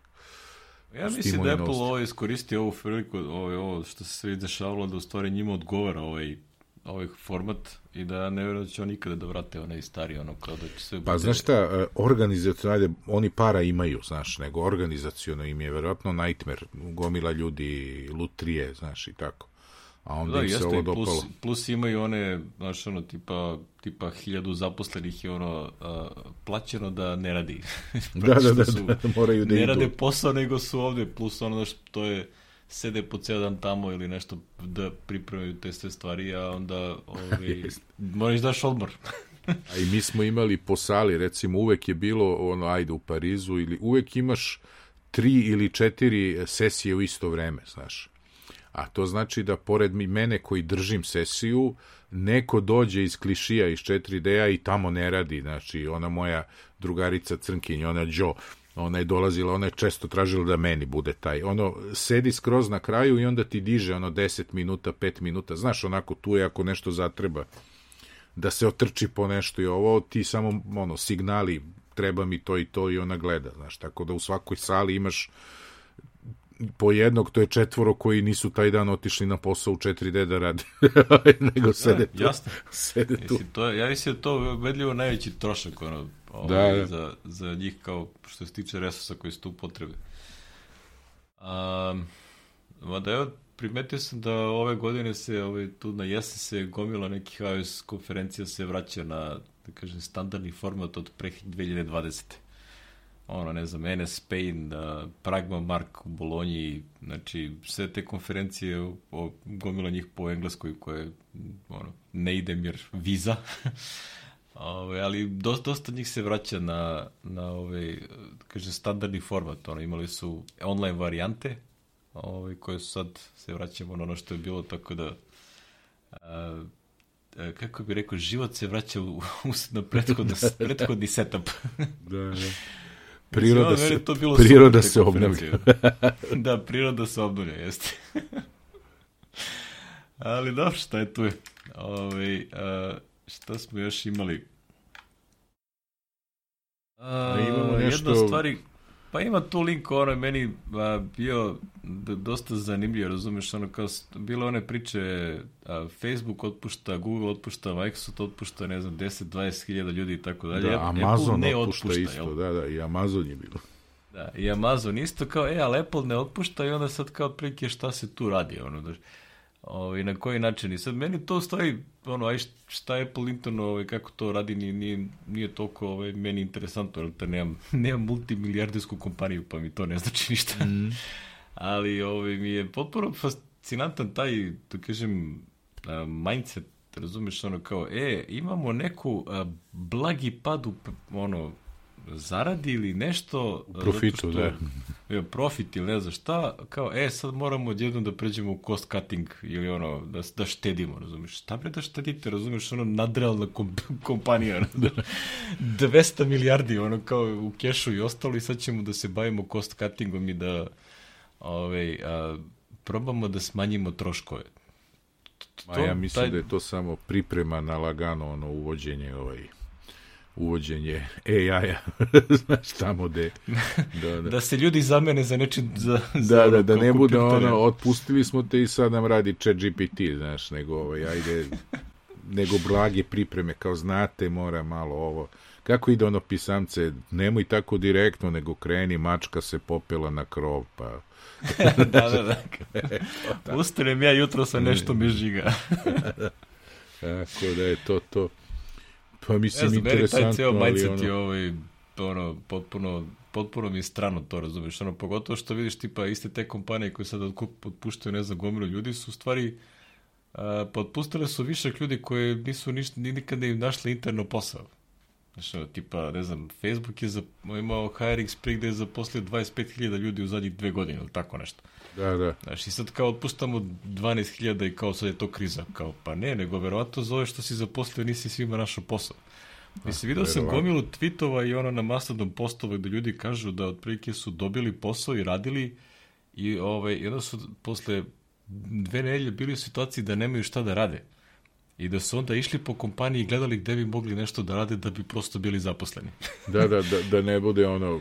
S1: Ja mislim da Apple ovo iskoristio ovu priliku, ovo, ovo što se sve dešavalo, da u stvari njima odgovara ovaj, ovaj format i da ne vjerujem da će on nikada da vrate onaj stari, ono kao da će sve...
S2: Pa bude... znaš šta, e, organizacijalno, oni para imaju, znaš, nego organizacijalno im je verovatno nightmare, gomila ljudi, lutrije, znaš, i tako a onda da, im se ovo dopalo.
S1: Plus, plus imaju one, znaš, ono, tipa, tipa hiljadu zaposlenih je ono, a, plaćeno da ne radi.
S2: da, da, da, su, da, moraju da
S1: Ne idu. rade posao, nego su ovde, plus ono što je, sede po ceo dan tamo ili nešto da pripremaju te sve stvari, a onda ovaj, moraš daš odmor.
S2: a i mi smo imali po sali, recimo uvek je bilo ono, ajde u Parizu, ili uvek imaš tri ili četiri sesije u isto vreme, znaš a to znači da pored mene koji držim sesiju, neko dođe iz klišija iz 4D-a i tamo ne radi, znači ona moja drugarica Crnkinja, ona Jo, ona je dolazila, ona je često tražila da meni bude taj, ono, sedi skroz na kraju i onda ti diže ono 10 minuta, 5 minuta, znaš, onako tu je ako nešto zatreba da se otrči po nešto i ovo, ti samo, ono, signali, treba mi to i to i ona gleda, znaš, tako da u svakoj sali imaš po jednog, to je četvoro koji nisu taj dan otišli na posao u 4D da rade, nego sede da, tu. Jasno. Sede tu.
S1: Mislim, to, ja mislim da to vedljivo najveći trošak ono, ovaj, da, da. Za, za njih kao što se tiče resursa koji su tu potrebe. Um, mada evo, primetio sam da ove godine se, ovaj, tu na jesen se gomila nekih iOS konferencija se vraća na, da kažem, standardni format od pre 2020 ono, ne znam, NS Spain, da, Pragma Mark u Bolonji, znači, sve te konferencije, o, gomila njih po engleskoj, koje, ono, ne idem jer viza, Ove, ali dosta, dosta njih se vraća na, na ovaj, kaže, standardni format, ono, imali su online varijante, ovaj, koje su sad, se vraćamo na ono što je bilo, tako da, a, kako bi rekao, život se vraća u, u, na prethodni setup.
S2: da, da. Priroda se, to bilo priroda se obnavlja.
S1: da, priroda se obnavlja, jeste. Ali dobro, šta je tu je? Ove, ovaj, a, šta smo još imali? A, imamo nešto... Jedna stvari Pa ima tu link, ono je meni a, bio dosta zanimljivo, razumeš, ono kao, bile one priče, a, Facebook otpušta, Google otpušta, Microsoft otpušta, ne znam, 10-20 hiljada ljudi i tako dalje.
S2: Da, Amazon ne otpušta, otpušta isto, jel? da, da, i Amazon je bilo.
S1: Da, i Amazon isto kao, e, ali Apple ne otpušta i onda sad kao otprilike šta se tu radi, ono, da, ovaj, na koji način. I sad meni to stoji, ono, aj šta je Linton, ovaj, kako to radi, nije, nije, nije toliko ovaj, meni interesantno, jer to nemam, nemam multimilijardersku kompaniju, pa mi to ne znači ništa. Mm. Ali ovaj, mi je potpuno fascinantan taj, da kažem, uh, mindset, razumeš, ono kao, e, imamo neku uh, blagi pad u, ono, zaradi ili nešto...
S2: U profitu,
S1: što,
S2: da.
S1: Je, profit ili ne znam šta, kao, e, sad moramo odjednom da pređemo u cost cutting ili ono, da, da štedimo, razumiješ? Šta bre da štedite, razumiješ, ono, nadrealna komp kompanija, ono, da, 200 milijardi, ono, kao u kešu i ostalo i sad ćemo da se bavimo cost cuttingom i da, ovaj, a, probamo da smanjimo troškove.
S2: Ma ja mislim taj... da je to samo priprema na lagano ono uvođenje ovaj uvođenje AI-a, znaš, tamo gde...
S1: Da, da. da se ljudi zamene za nečim... Za,
S2: za da, da, da ne bude ono, otpustili smo te i sad nam radi chat GPT, znaš, nego, ovaj, ajde, nego blage pripreme, kao znate, mora malo ovo... Kako ide ono pisamce, nemoj tako direktno, nego kreni, mačka se popela na krov, pa...
S1: da, da, da. Ustanem ja jutro sa nešto me žiga.
S2: Tako da je to to. Тоа ми
S1: се
S2: ми интересантно.
S1: Тај цел мајцет
S2: ти
S1: овој оно потпуно потпуно ми е страно тоа, разумеш, но поготоа што видиш типа исти те компании кои се да откуп отпуштаат не знам гомилу луѓе ствари уствари подпустале со вишек луѓе кои не нису ништо ни никаде не им нашле интерно посao. Што типа, не знам, Facebook е за имао hiring spree где е запослил 25.000 луѓе у задњи две години, или тако нешто.
S2: Da, da.
S1: Znaš, i sad kao otpuštamo 12.000 i kao sad je to kriza. Kao, pa ne, nego verovatno zove što si zaposlio, nisi svima našao posao. Mislim, vidio sam gomilu tweetova i ono na Mastodon postova gde ljudi kažu da otprilike su dobili posao i radili i, ovaj, i onda su posle dve nedelje bili u situaciji da nemaju šta da rade. I da su onda išli po kompaniji i gledali gde bi mogli nešto da rade da bi prosto bili zaposleni.
S2: da, da, da, da ne bude ono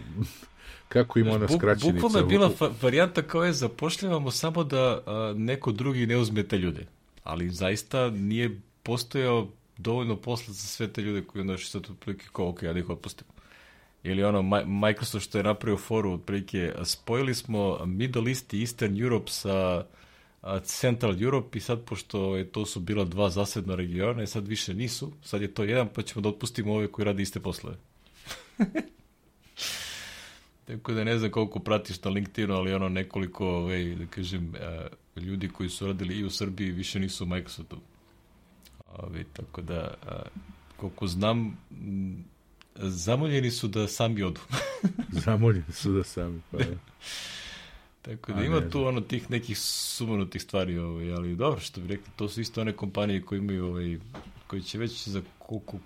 S2: kako ima ona skraćenica.
S1: Bukvalno je bila varijanta kao je zapošljavamo samo da a, neko drugi ne uzme te ljude. Ali zaista nije postojao dovoljno posla za sve te ljude koji onda još sad otprilike kao, ok, ja da ih otpustimo. Ili ono, Microsoft što je napravio foru, otprilike, spojili smo Middle East i Eastern Europe sa Central Europe i sad, pošto je, to su bila dva zasedna regiona i sad više nisu, sad je to jedan, pa ćemo da otpustimo ove koji rade iste poslove. Tako da ne znam koliko pratiš na LinkedInu, ali ono nekoliko, ovaj, da kažem, uh, ljudi koji su radili i u Srbiji više nisu u Microsoftu. Ovaj, tako da, uh, koliko znam, m, zamoljeni su da sami odu.
S2: zamoljeni su da sami, pa da.
S1: Tako da A, ima ne, tu ono tih nekih sumanutih stvari, ovaj, ali dobro što bi rekli, to su isto one kompanije koje imaju, ovaj, koji će već za koliko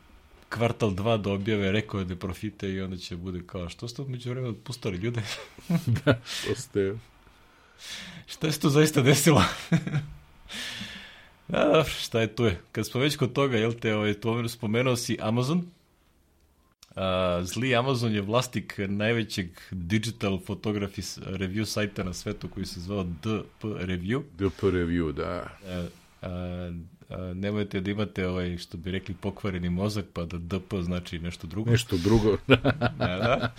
S1: kvartal dva da objave rekorde profite i onda će bude kao, što ste među vremena otpustali ljude?
S2: da, što ste.
S1: šta se to zaista desilo? da, da, šta je tu je? Kad smo već kod toga, jel te, ovaj, tu spomenuo si Amazon, Uh, zli Amazon je vlasnik najvećeg digital photography review sajta na svetu koji se zvao DP Review.
S2: DP Review, da.
S1: Uh, uh, nemojte da imate ovaj, što bi rekli, pokvareni mozak, pa da DP znači nešto drugo.
S2: Nešto drugo.
S1: da, da.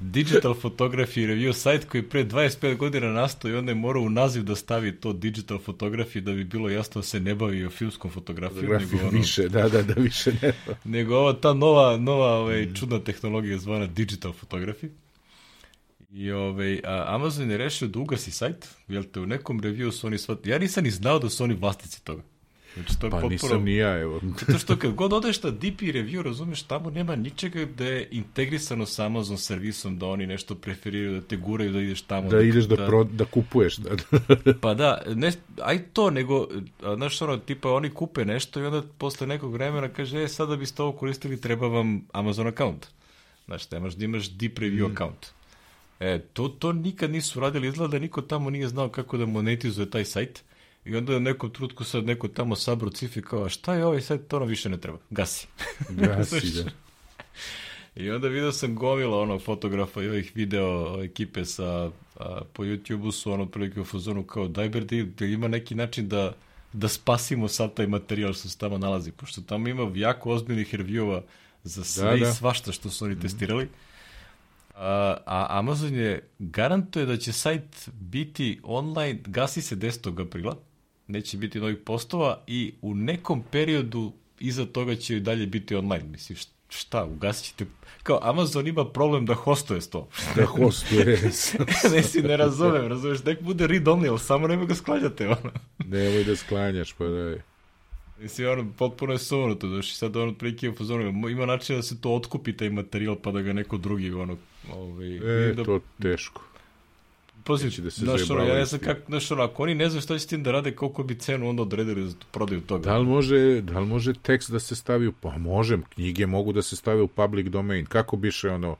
S1: Digital Photography Review sajt koji pre 25 godina nastao i onda je morao u naziv da stavi to Digital Photography da bi bilo jasno da se ne bavi o filmskom fotografijom.
S2: Nego ono, više, da, da, da više ne.
S1: nego ova ta nova, nova ovaj, čudna tehnologija zvana Digital Photography. I ovaj, a Amazon je rešio da ugasi sajt, jel te u nekom review su oni svat... Ja nisam ni znao da su oni vlasnici toga.
S2: Znači, to je pa potpuno... nisam ni ja, evo.
S1: Zato što kad god odeš na DP review, razumeš, tamo nema ničega da je integrisano sa Amazon servisom, da oni nešto preferiraju, da te guraju, da ideš tamo.
S2: Da, da ideš da, da, pro, da kupuješ. Da.
S1: pa da, ne, aj to, nego, znaš, ono, tipa, oni kupe nešto i onda posle nekog vremena kaže, e, sada biste ovo koristili, treba vam Amazon account. Znaš, nemaš da imaš deep review mm. account. E, to, to nikad nisu radili, izgleda da niko tamo nije znao kako da monetizuje taj sajt I onda u nekom trutku sad neko tamo sabro cifi kao, šta je ovaj sad, to nam više ne treba, gasi.
S2: Gasi, da.
S1: I onda vidio sam gomila onog fotografa i ovih video ekipe sa, a, po YouTube-u su ono prilike u fazonu kao daj ber da ima neki način da, da spasimo sad taj materijal što se tamo nalazi, pošto tamo ima jako ozbiljnih reviewova za sve da, da. i svašta što su oni mm. testirali. A, a Amazon je garantuje da će sajt biti online, gasi se 10. aprila, neće biti novih postova i u nekom periodu iza toga će i dalje biti online. Mislim, šta, ugasit ćete... Kao, Amazon ima problem da hostuje to.
S2: Da hostuje.
S1: ne si ne razumem, razumeš, nek bude read only, ali samo nemoj ga sklanjate, ono.
S2: Nemoj da sklanjaš, pa da je.
S1: Mislim, ono, potpuno je sunuto, znaš, i sad ono otprilike u fazonu, ima način da se to otkupi taj materijal, pa da ga neko drugi, ono, ovaj...
S2: E,
S1: da,
S2: to teško.
S1: Poziv, da se znaš, ono, ja ne znam kako, znaš, ono, ako oni ne znaju šta će s tim da rade, koliko bi cenu onda odredili za prodaju toga.
S2: Da li može, da li može tekst da se stavi u, pa može, knjige mogu da se stave u public domain, kako biše ono,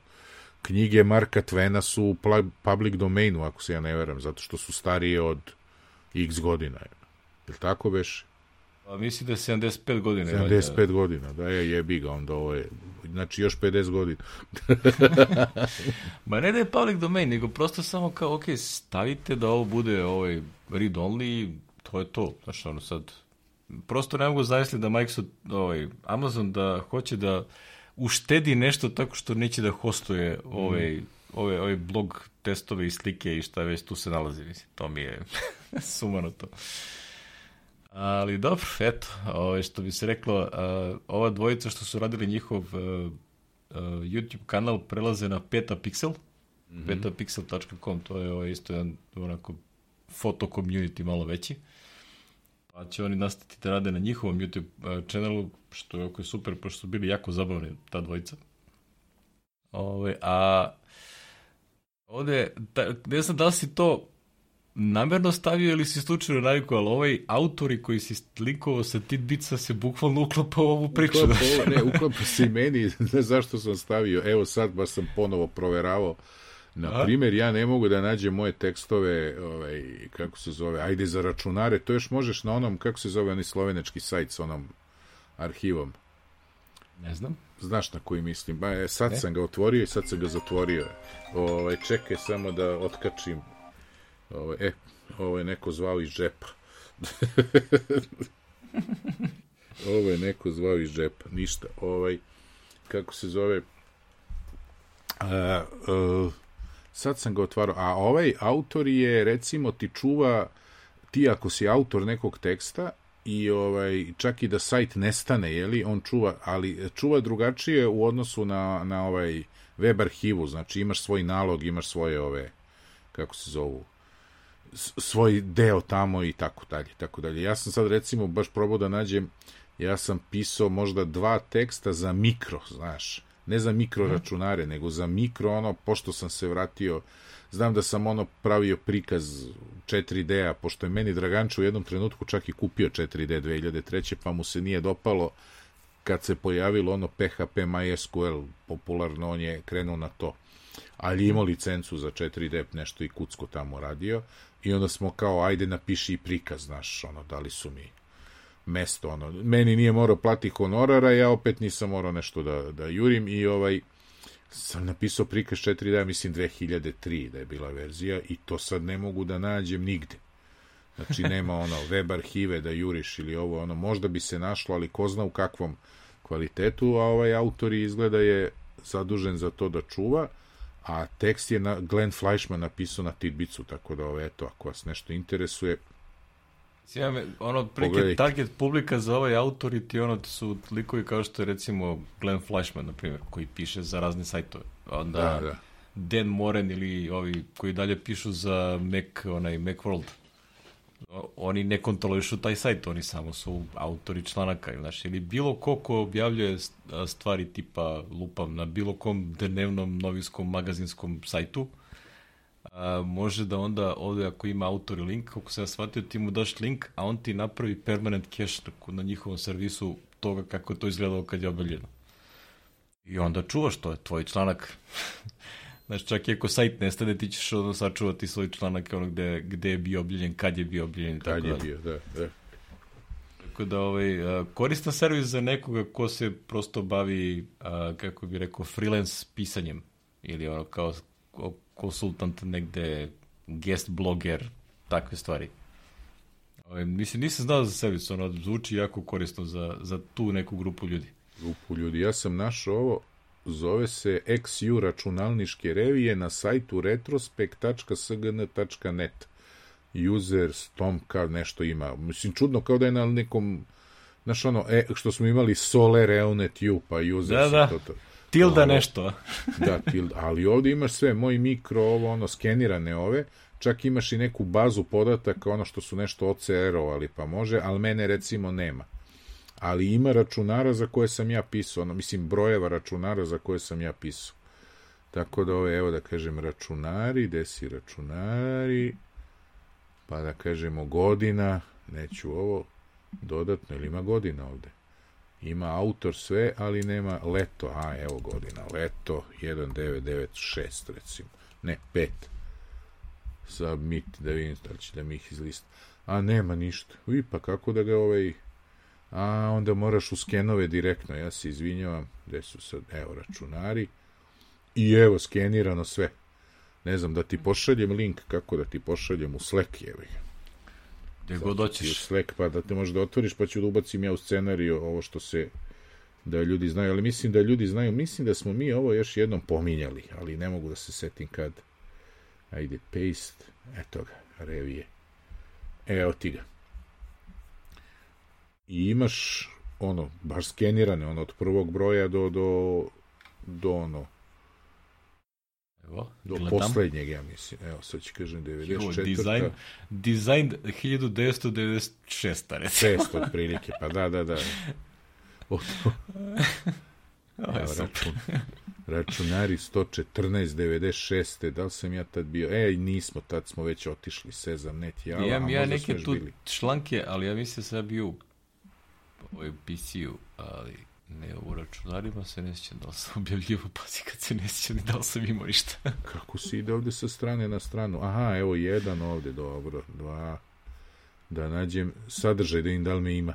S2: knjige Marka Tvena su u public domainu, ako se ja ne veram, zato što su starije od x godina. Je li tako već?
S1: Pa misli da je 75 godina.
S2: 75 valjda. godina, da je jebi ga, onda ovo je, znači još 50 godina.
S1: Ma ne da je public domain, nego prosto samo kao, ok, stavite da ovo bude ovaj read only, to je to. Znaš, ono sad, prosto ne mogu zamisliti da Microsoft, ovaj, Amazon da hoće da uštedi nešto tako što neće da hostuje ovaj, mm. ove, ove blog testove i slike i šta već tu se nalazi. Mislim, to mi je sumano to. Ali dobro, eto, ovo, što bi se reklo, a, ova dvojica što su radili njihov a, a, YouTube kanal prelaze na petapixel, mm -hmm. petapixel.com, to je ovo isto jedan onako foto community malo veći. Pa će oni nastati da rade na njihovom YouTube channelu, što je oko super, pošto su bili jako zabavni ta dvojica. Ove, a ovde, ta, ne znam da li si to namerno stavio ili si slučajno navikao, ali ovaj autori koji si likovao sa Titbica se bukvalno uklapa u ovu priču.
S2: Uklapa, ne, uklapa se i meni, ne zašto sam stavio, evo sad baš sam ponovo proveravao. Na primjer, ja ne mogu da nađem moje tekstove, ovaj, kako se zove, ajde za računare, to još možeš na onom, kako se zove, onaj slovenački sajt sa onom arhivom.
S1: Ne znam.
S2: Znaš na koji mislim? Ba, e, sad ne? sam ga otvorio i sad sam ga zatvorio. Ovaj, čekaj samo da otkačim Ovo, ovaj, e, ovo je neko zvao iz džepa. ovo je neko zvao iz džepa. Ništa. Ovaj, kako se zove... A, a, sad sam ga otvarao. A ovaj autor je, recimo, ti čuva ti ako si autor nekog teksta i ovaj čak i da sajt nestane, je li, on čuva, ali čuva drugačije u odnosu na, na ovaj web arhivu, znači imaš svoj nalog, imaš svoje ove kako se zovu svoj deo tamo i tako dalje, tako dalje. Ja sam sad recimo baš probao da nađem, ja sam pisao možda dva teksta za mikro, znaš, ne za mikro mhm. računare, nego za mikro ono, pošto sam se vratio, znam da sam ono pravio prikaz 4D-a, pošto je meni Dragančo u jednom trenutku čak i kupio 4D 2003. pa mu se nije dopalo kad se pojavilo ono PHP MySQL popularno, on je krenuo na to. Ali imao licencu za 4D, nešto i kucko tamo radio I onda smo kao, ajde napiši prikaz, znaš, ono, da li su mi mesto, ono, meni nije morao plati honorara, ja opet nisam morao nešto da, da jurim i ovaj, sam napisao prikaz 4 da mislim 2003 da je bila verzija i to sad ne mogu da nađem nigde. Znači nema ono web arhive da juriš ili ovo, ono možda bi se našlo, ali ko zna u kakvom kvalitetu, a ovaj autor izgleda je zadužen za to da čuva a tekst je na Glenn Fleischman napisao na Tidbicu, tako da ovo, eto, ako vas nešto interesuje,
S1: Ja me, ono, prike target publika za ovaj autor i ti ono su likovi kao što je recimo Glenn Fleischman, na primjer, koji piše za razne sajtove. Onda da, da. Dan Moren ili ovi koji dalje pišu za Mac, onaj Macworld oni ne kontrolišu taj sajt, oni samo su autori članaka, znaš, ili bilo ko ko objavljuje stvari tipa, lupam, na bilo kom dnevnom novinskom magazinskom sajtu, a, može da onda ovde ako ima autor i link, kako se ja shvatio, ti mu daš link, a on ti napravi permanent cache na njihovom servisu toga kako to izgledalo kad je objavljeno. I onda čuvaš to, je tvoj članak. Znači, čak i ako sajt nestane, ti ćeš ono sačuvati svoj članak ono gde, gde je bio obljenjen, kad je bio obljenjen.
S2: Kad tako je bio, da, da.
S1: Tako da, ovaj, koristan servis za nekoga ko se prosto bavi, kako bi rekao, freelance pisanjem. Ili ono, kao konsultant negde, guest bloger, takve stvari. Ovaj, mislim, nisam znao za servis, ono, zvuči jako korisno za, za tu neku grupu ljudi.
S2: Grupu ljudi. Ja sam našao ovo, zove se XU računalniške revije na sajtu retrospekt.sgn.net user stomka nešto ima. Mislim čudno kao da je na nekom znaš ono e, što smo imali Solar Eonet U pa user
S1: da, da. To, to. tilda ovo, nešto.
S2: da tilda. Ali ovde imaš sve moj mikro ovo ono skenirane ove. Čak imaš i neku bazu podataka ono što su nešto OCR-ovali pa može ali mene recimo nema ali ima računara za koje sam ja pisao, ono, mislim brojeva računara za koje sam ja pisao. Tako da ovo, evo da kažem računari, gde si računari, pa da kažemo godina, neću ovo dodatno, ili ima godina ovde? Ima autor sve, ali nema leto, a evo godina, leto 1996 recimo, ne 5. Submit, da vidim da će da mi ih izlista. A nema ništa. I pa kako da ga ovaj a onda moraš u skenove direktno, ja se izvinjavam, gde su sad, evo, računari, i evo, skenirano sve. Ne znam, da ti pošaljem link, kako da ti pošaljem u Slack, evo
S1: Gde god doćeš.
S2: U Slack, pa da te možeš da otvoriš, pa ću da ubacim ja u scenariju ovo što se, da ljudi znaju, ali mislim da ljudi znaju, mislim da smo mi ovo još jednom pominjali, ali ne mogu da se setim kad. Ajde, paste, eto ga, revije. Evo ti ga i imaš ono, baš skenirane, ono, od prvog broja do, do, do ono,
S1: Evo,
S2: do gledam. poslednjeg, ja mislim. Evo, sad ću kažem 94.
S1: Jo, dizajn, dizajn 1996. recimo.
S2: 600 otprilike, pa da, da, da. O, to. Evo, račun, računari 114, 96. Da li sam ja tad bio? E, nismo, tad smo već otišli, Sezam, net, ja,
S1: Imam ja neke tu bili. članke, ali ja mislim da sam bio ovaj PC-u, ali ne u računarima se ne sjećam da li sam objavljivo, pazi kad se ne sjećam da li sam imao ništa.
S2: Kako si ide ovde sa strane na stranu? Aha, evo jedan ovde, dobro, dva, da nađem sadržaj, da im da li me ima.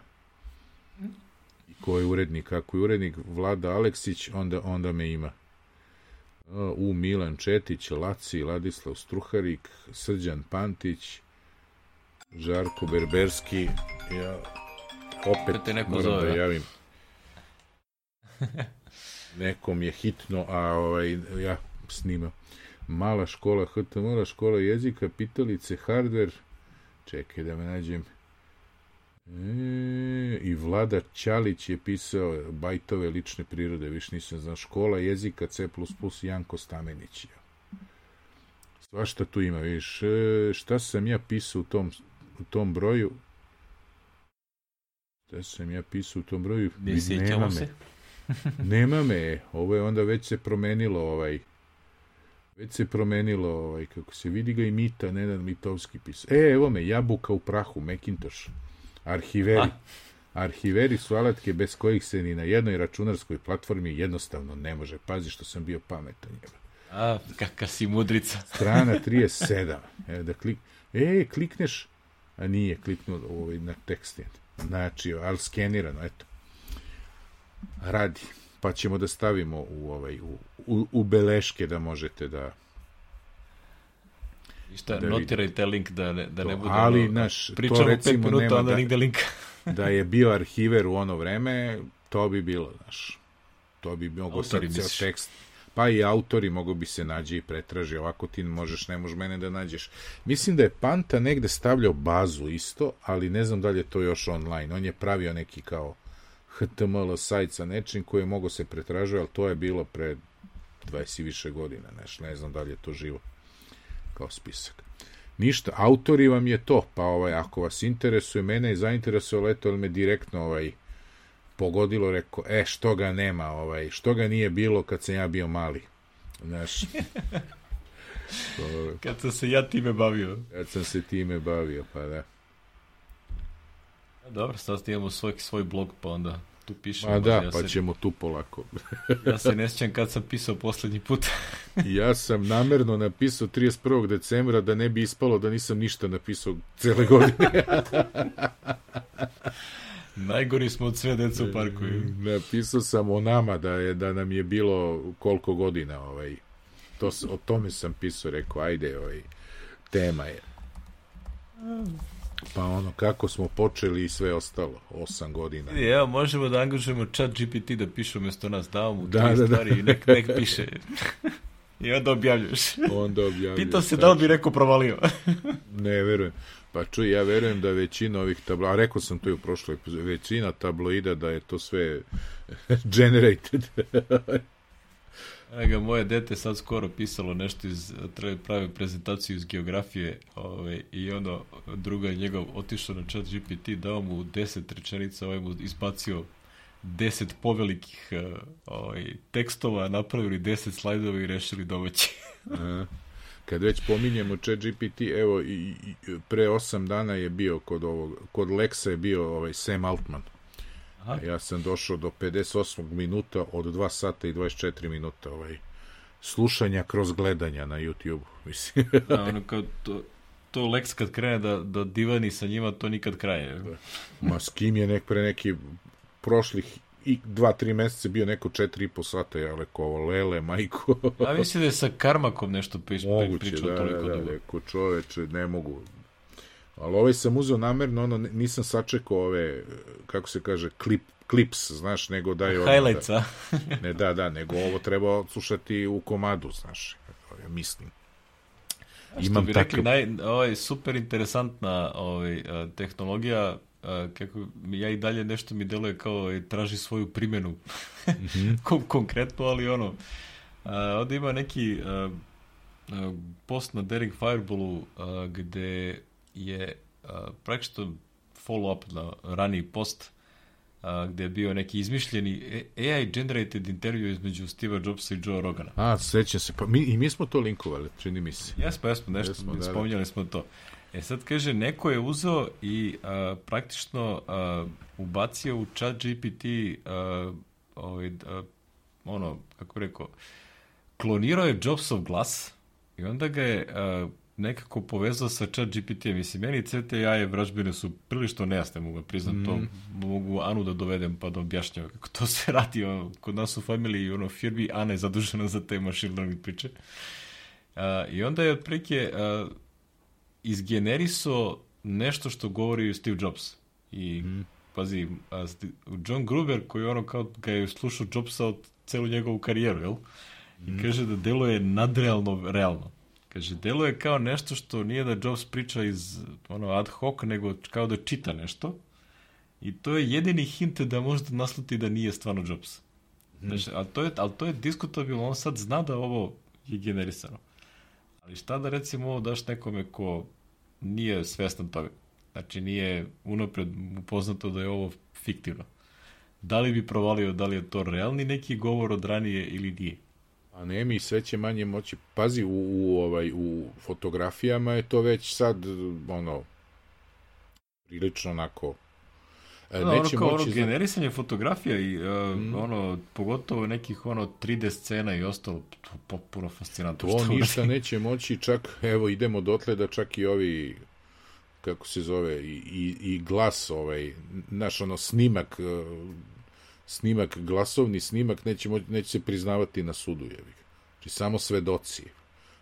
S2: I ko je urednik? Ako je urednik Vlada Aleksić, onda, onda me ima. U Milan Četić, Laci, Ladislav Struharik, Srđan Pantić, Žarko Berberski, ja, opet te neko moram zove, da javim. Nekom je hitno, a ovaj, ja snimam. Mala škola HTML, škola jezika, pitalice, hardware, čekaj da me nađem. E, I Vlada Ćalić je pisao bajtove lične prirode, više nisam znam, škola jezika C++ Janko Stamenić. Svašta tu ima, vidiš, e, šta sam ja pisao u tom, u tom broju, Da sam ja pisao u tom broju?
S1: Ne sjećamo se.
S2: nema me. Ovo je onda već se promenilo ovaj već se promenilo ovaj kako se vidi ga i Mita Nenad Mitovski pisao. E, evo me, jabuka u prahu, Macintosh. Arhiveri. A? Arhiveri su alatke bez kojih se ni na jednoj računarskoj platformi jednostavno ne može. Pazi što sam bio pametan.
S1: A, kakva si mudrica.
S2: Strana 37. E, da klik... E, klikneš, a nije kliknuo ovaj, na tekst. Znači, ali skenirano, eto. Radi. Pa ćemo da stavimo u, ovaj, u, u, u beleške da možete da
S1: I šta, da notirajte link da ne, da
S2: to,
S1: ne bude...
S2: Ali, ono, naš,
S1: to recimo minuta, onda da, nigde linka.
S2: da je bio arhiver u ono vreme, to bi bilo, znaš. To bi mogo sad ceo tekst pa i autori mogu bi se nađe i pretraži, ovako ti možeš, ne možeš mene da nađeš. Mislim da je Panta negde stavljao bazu isto, ali ne znam da li je to još online. On je pravio neki kao HTML sajt sa nečim koji je mogo se pretražuje, ali to je bilo pre 20 i više godina, neš, ne znam da li je to živo kao spisak. Ništa, autori vam je to, pa ovaj, ako vas interesuje, mene je zainteresuje leto, ali me direktno ovaj, pogodilo, rekao, e, što ga nema, ovaj, što ga nije bilo kad sam ja bio mali. Znaš,
S1: kad sam se ja time bavio.
S2: Kad sam se time bavio, pa da.
S1: Dobro, sad imamo svoj, svoj blog, pa onda tu pišemo.
S2: Pa da, ja pa se, ćemo tu polako.
S1: ja se ne sjećam kad sam pisao poslednji put.
S2: ja sam namerno napisao 31. decembra da ne bi ispalo da nisam ništa napisao cele godine.
S1: Najgori smo od sve deca u parku.
S2: Napisao sam o nama da je da nam je bilo koliko godina ovaj. To o tome sam pisao rekao ajde ovaj tema je. Pa ono kako smo počeli i sve ostalo 8 godina.
S1: Ja možemo da angažujemo chat GPT da piše umesto nas da mu da, da, stvari da. i nek, nek piše. I onda objavljaš
S2: onda objavljaš
S1: pitao se da li bi neko provalio.
S2: Ne verujem Pa čuj, ja verujem da većina ovih tabloida, rekao sam to i u prošloj većina tabloida da je to sve generated.
S1: Ega, moje dete sad skoro pisalo nešto iz, pravi prezentaciju iz geografije ovaj, i ono, druga je njegov otišao na chat GPT, dao mu deset rečenica, ovaj mu ispacio deset povelikih uh, ovaj, tekstova, napravili deset slajdova i rešili domaći.
S2: Kad već pominjemo chat GPT, evo, i, i, pre osam dana je bio kod ovog, kod Lexa je bio ovaj Sam Altman. Aha. Ja sam došao do 58. minuta od 2 sata i 24 minuta ovaj, slušanja kroz gledanja na YouTube. Mislim.
S1: A, ono kao to, to Lex kad krene da, da divani sa njima, to nikad kraje.
S2: Ma s kim je nek pre neki prošlih i dva, tri meseca bio neko četiri i po sata, ja rekao, lele, majko.
S1: A mislim da je sa Karmakom nešto piš,
S2: Moguće,
S1: pričao
S2: da,
S1: toliko
S2: da, da,
S1: dugo.
S2: rekao, čoveče, ne mogu. Ali ovaj sam uzeo namerno, ono, nisam sačekao ove, kako se kaže, klip, klips, znaš, nego da je...
S1: Highlights, a?
S2: ne, da, da, nego ovo treba slušati u komadu, znaš, ja mislim.
S1: Imam bi takav... rekli, naj, ovaj, super interesantna ovaj, tehnologija, kako ja i dalje nešto mi deluje kao i traži svoju primjenu mm -hmm. Kon konkretno, ali ono a, ovde ima neki a, a, post na Daring Fireballu a, gde je a, praktično follow-up na raniji post a, gde je bio neki izmišljeni AI generated intervju između Steve Jobsa i Joe Rogana.
S2: A, sećam se, pa mi, i mi smo to linkovali, čini mi se.
S1: Jesmo, jesmo, nešto, jesmo, da, spominjali da. smo to. E sad kaže, neko je uzeo i a, praktično a, ubacio u chat GPT a, ovaj, a, ono, kako rekao, klonirao je Jobsov glas i onda ga je a, nekako povezao sa chat GPT. Mislim, meni CTA i vražbine su prilično nejasne, mogu priznam mm. to. Mogu Anu da dovedem pa da objašnjava kako to se radi. Ono, kod nas u familiji, ono, firmi Ana je zadužena za te machine learning priče. A, I onda je otprilike... A, izgenerisao nešto što govori Steve Jobs. I, mm. pazi, a, John Gruber, koji ono kao ga je slušao Jobsa od celu njegovu karijeru, jel? I mm. kaže da deluje nadrealno realno. Kaže, deluje kao nešto što nije da Jobs priča iz ono ad hoc, nego kao da čita nešto. I to je jedini hint da možda nasluti da nije stvarno Jobs. Mm. Znači, ali, to je, ali to je diskutabilno, on sad zna da ovo je generisano. Ali šta da recimo ovo daš nekome ko nije svestan toga. Znači nije unapred upoznato da je ovo fiktivno. Da li bi provalio da li je to realni neki govor od ranije ili nije?
S2: A ne mi sve će manje moći. Pazi, u, u, ovaj, u fotografijama je to već sad ono prilično onako
S1: da, neće ono kao moći ono, generisanje fotografija i uh, mm. ono, pogotovo nekih ono 3D scena i ostalo, to potpuno fascinantno.
S2: To ništa neće moći, čak, evo, idemo dotle da čak i ovi kako se zove, i, i, i glas, ovaj, naš ono snimak, uh, snimak, glasovni snimak neće, moći, neće se priznavati na sudu, jevi. Znači, samo svedoci,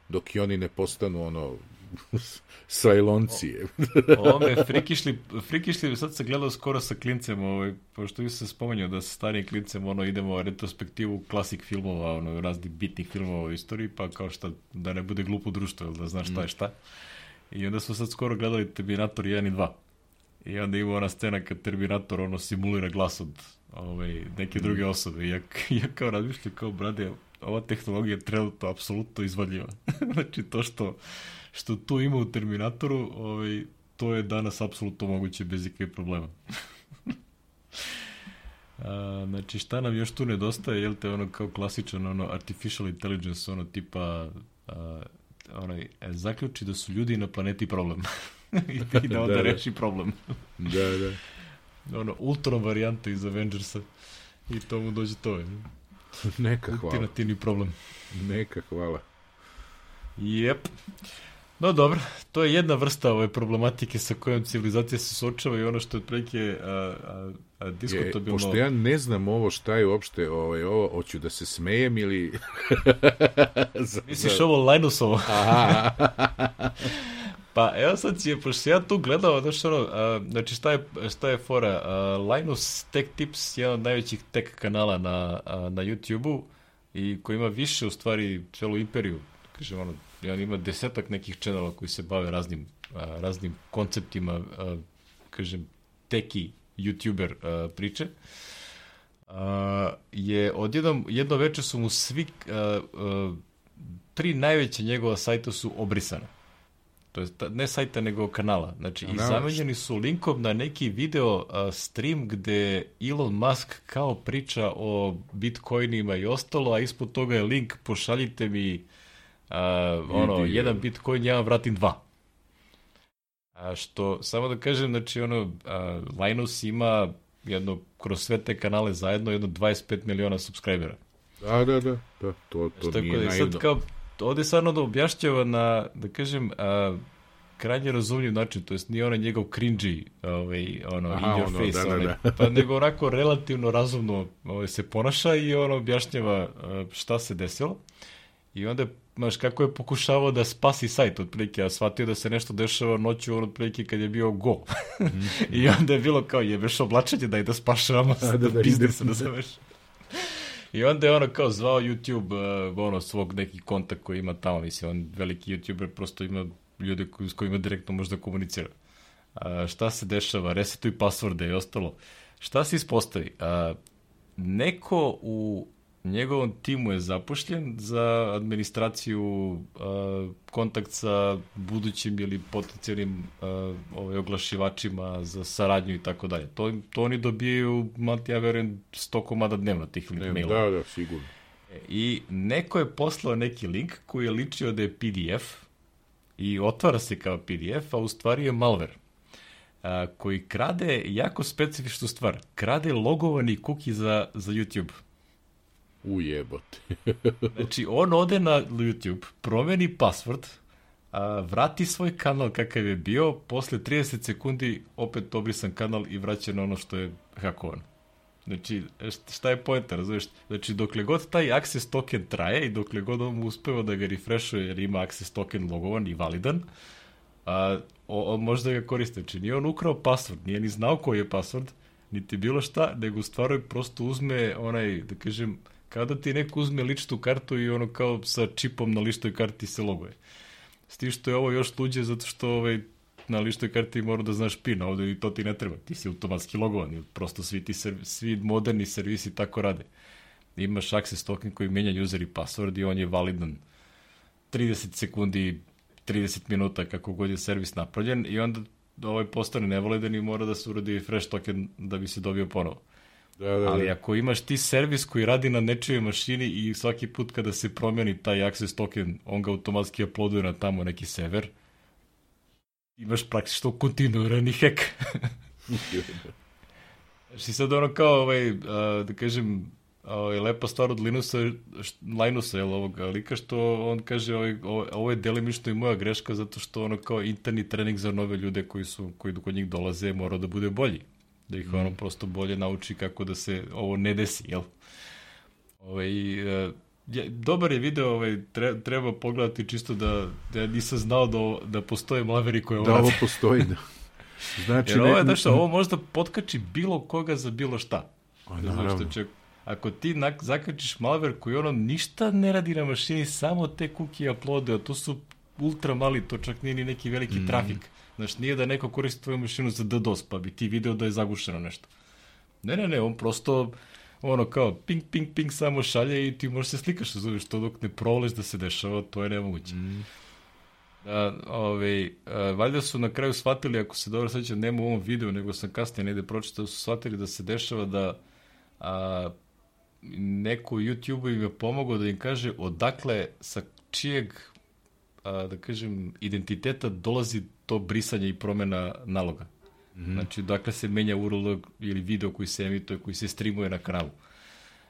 S2: dok i oni ne postanu ono Sajloncije.
S1: Ovo me frikišli, frikišli, sad se gledao skoro sa klincem, ovaj, pošto vi se spomenuo da sa starijim klincem ono, idemo retrospektivu klasik filmova, ono, raznih bitnih filmova u istoriji, pa kao šta, da ne bude glupo društvo, da znaš šta je šta. I onda smo sad skoro gledali Terminator 1 i 2. I onda ima ona scena kad Terminator ono simulira glas od ovaj, neke druge osobe. I ja, ja kao razmišljam kao, brade, ova tehnologija je trenutno apsolutno izvadljiva. znači to što što tu ima u Terminatoru, ovaj, to je danas apsolutno moguće bez ikakve problema. A, znači, šta nam još tu nedostaje, jel te ono kao klasičan ono artificial intelligence, ono tipa a, onaj, e, zaključi da su ljudi na planeti problem. I da onda da, reši problem.
S2: da, da.
S1: Ono, ultron varijanta iz Avengersa i to mu dođe to. Je.
S2: Neka hvala.
S1: Ultimativni problem.
S2: Neka hvala.
S1: Jep. No dobro, to je jedna vrsta ove problematike sa kojom civilizacija se suočava i ono što je otprilike a, a, a diskutabilno...
S2: Je, pošto ja ne znam ovo šta je uopšte, ovaj, ovo, hoću da se smejem ili...
S1: za, Misliš za... ovo Linusovo? Aha. pa evo sad je, pošto ja tu gledao, znaš ono, a, znači šta je, šta je fora, a, Linus Tech Tips, jedan od najvećih tech kanala na, a, na YouTube-u i koji ima više u stvari celu imperiju, kažem ono, i on ima desetak nekih čenala koji se bave raznim, a, raznim konceptima, a, kažem, teki youtuber a, priče. a, je odjednom, jedno veče su mu svi, a, a, tri najveće njegova sajta su obrisane. To je ne sajta, nego kanala. Znači, i zamenjeni su linkom na neki video uh, stream gde Elon Musk kao priča o bitcoinima i ostalo, a ispod toga je link pošaljite mi uh, ono, jedan bitcoin, ja vam vratim dva. A što, samo da kažem, znači, ono, uh, Linus ima jedno, kroz sve te kanale zajedno, jedno 25 miliona subscribera.
S2: Da, da, da, da to, to
S1: Što nije da naivno. Sad kao, ovde stvarno da objašnjava na, da kažem, a, krajnje razumljiv način, to jest nije onaj njegov cringy, ovaj, ono, Aha, in your ono, face, da, da, onaj, da, da. pa nego onako relativno razumno ovaj, se ponaša i ono objašnjava šta se desilo. I onda znaš, kako je pokušavao da spasi sajt otprilike, a shvatio da se nešto dešava noću on otprilike kad je bio go. I onda je bilo kao, jebeš oblačenje, daj da spašavamo da, da, da, biznisa da završi. I onda je ono kao zvao YouTube uh, ono svog neki kontakt koji ima tamo, mislim, on veliki YouTuber prosto ima ljude koji, s kojima direktno može da komunicira. Uh, šta se dešava, resetuj passworde i ostalo. Šta se ispostavi? Uh, neko u njegovom timu je zapošljen za administraciju kontakt sa budućim ili potencijalnim ovaj, oglašivačima za saradnju i tako dalje. To, to oni dobijaju, mati, ja verujem, 100 komada dnevno tih ne, maila.
S2: Da, da, sigurno.
S1: E, I neko je poslao neki link koji je ličio da je PDF i otvara se kao PDF, a u stvari je malware a, koji krade jako specifičnu stvar. Krade logovani kuki za, za YouTube.
S2: Ujebote.
S1: znači, on ode na YouTube, promeni password, a, vrati svoj kanal kakav je bio, posle 30 sekundi opet obrisan kanal i vraća na ono što je hakovan. Znači, šta je poenta, razumiješ? Znači, dokle god taj access token traje i dokle god on uspeva da ga refreshuje jer ima access token logovan i validan, a, o, o, možda ga koriste. Znači, nije on ukrao password, nije ni znao koji je password, niti bilo šta, nego stvarno prosto uzme onaj, da kažem, Kada ti neko uzme ličnu kartu i ono kao sa čipom na ličnoj karti se loguje. S tim što je ovo još luđe zato što ovaj, na ličnoj karti mora da znaš PIN, a ovde i to ti ne treba. Ti si automatski logovan, prosto svi, ti servi, svi moderni servisi tako rade. Imaš access token koji menja user i password i on je validan 30 sekundi, 30 minuta kako god je servis napravljen i onda ovaj postane nevalidan i mora da se uradi fresh token da bi se dobio ponovo. Da, da, da. Ali ako imaš ti servis koji radi na nečijoj mašini i svaki put kada se promeni taj access token, on ga automatski uploaduje na tamo neki server, imaš praktično kontinuirani hack. Znači sad ono kao, ovaj, da kažem, ovaj, lepa stvar od Linusa, Linusa, jel, ovog lika, što on kaže, ovaj, ovo je delimično i moja greška, zato što ono kao interni trening za nove ljude koji su, koji kod njih dolaze, mora da bude bolji da ih ono prosto bolje nauči kako da se ovo ne desi, jel? Ovaj, uh, je, dobar je video, ovaj, tre, treba pogledati čisto da, da ja nisam znao da, da postoje mlaveri koje
S2: ovo Da ovo postoji, da.
S1: Znači, Jer ovo, je, što, ovo možda potkači bilo koga za bilo šta. A, naravno. Što će, ako ti nak, zakačiš malver koji ono ništa ne radi na mašini, samo te kuki uploade, a to su ultra mali, to čak nije ni neki veliki mm. trafik. Znaš, nije da neko koristi tvoju mašinu za DDoS, pa bi ti video da je zagušeno nešto. Ne, ne, ne, on prosto ono kao ping, ping, ping samo šalje i ti možeš se slikaš, zoveš to dok ne proleš da se dešava, to je nemoguće. Mm. Da, ovaj, a, valjda su na kraju shvatili, ako se dobro sveća, nema u ovom videu, nego sam kasnije negde pročitao, su shvatili da se dešava da a, neko u YouTube-u im je pomogao da im kaže odakle, sa čijeg, a, da kažem, identiteta dolazi to brisanje i promena naloga. Mm -hmm. Znači, dakle se menja URL ili video koji se emituje, koji se streamuje na kanalu.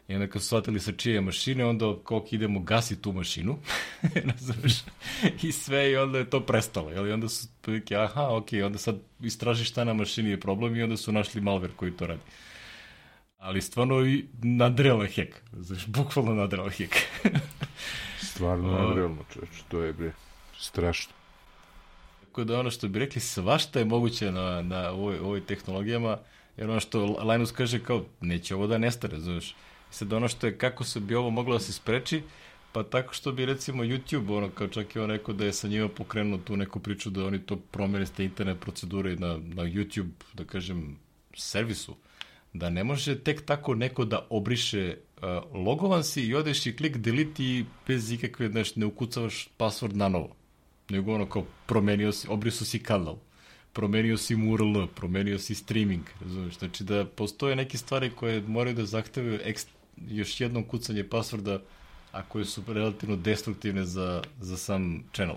S1: I onda kad su shvatili sa čije mašine, onda koliko idemo gasi tu mašinu, nazvaš, i sve, i onda je to prestalo. Jel? I onda su prilike, aha, ok, onda sad istraži šta na mašini je problem i onda su našli malver koji to radi. Ali stvarno i nadrela hek. Znaš, bukvalno nadrela hek.
S2: stvarno nadrelno, čoveč, to je bre, strašno.
S1: Tako da ono što bi rekli, svašta je moguće na, na ovoj, ovoj tehnologijama, jer ono što Linus kaže kao, neće ovo da nestare, znaš. Sad ono što je, kako se bi ovo moglo da se spreči, pa tako što bi recimo YouTube, ono, kao čak i on rekao da je sa njima pokrenuo tu neku priču da oni to promene ste internet procedure na, na YouTube, da kažem, servisu, da ne može tek tako neko da obriše uh, logovan si i odeš i klik delete i bez ikakve, znaš, ne ukucavaš password na novo. Nego ono kao promenio si, obrisu si kanal, promenio si mu URL, promenio si streaming, razumiješ? Znači da postoje neke stvari koje moraju da zahtevaju još jednom kucanje passworda, a koje su relativno destruktivne za, za sam channel.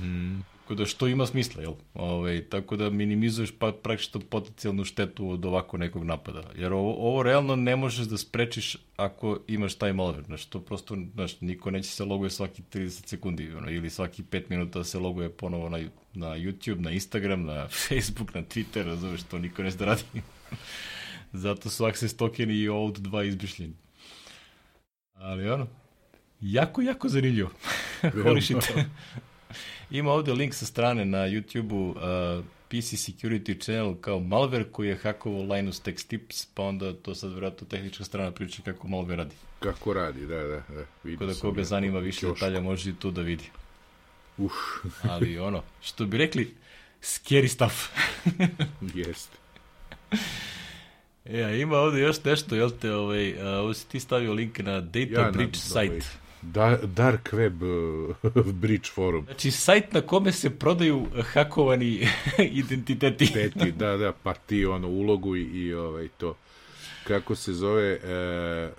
S2: Mm.
S1: кога што има смисла, јел? Ове, така да минимизуваш па практично потенцијалну штету од овако некој напада. Јер ово, ово реално не можеш да спречиш ако имаш тај малвер, на што просто знаеш, никој неќе се логуе сваки 30 секунди, но, или сваки 5 минути да се логуе поново на на YouTube, на Instagram, на Facebook, на Twitter, разумеш, што никој не се ради. Затоа су се стокен и од два избишлени. Али оно, јако, јако занимљиво. Хоришите. Ima ovde link sa strane na YouTube-u uh, PC Security Channel kao malware koji je hakovao Linus Tech Tips, pa onda to sad vjerojatno tehnička strana priča kako malware radi.
S2: Kako radi, da, da.
S1: da. Kada koga ja, zanima više čošku. detalja može i tu da vidi.
S2: Uf.
S1: Ali ono, što bi rekli, scary stuff.
S2: Jeste.
S1: Ja, ima ovde još nešto, jel te, ovaj, ovo si ti stavio link na Data ja, Bridge na, site. Ovaj
S2: da, dark web uh, bridge forum.
S1: Znači, sajt na kome se prodaju hakovani identiteti.
S2: Peti, da, da, pa ti ono ulogu i, i ovaj, to. Kako se zove, e,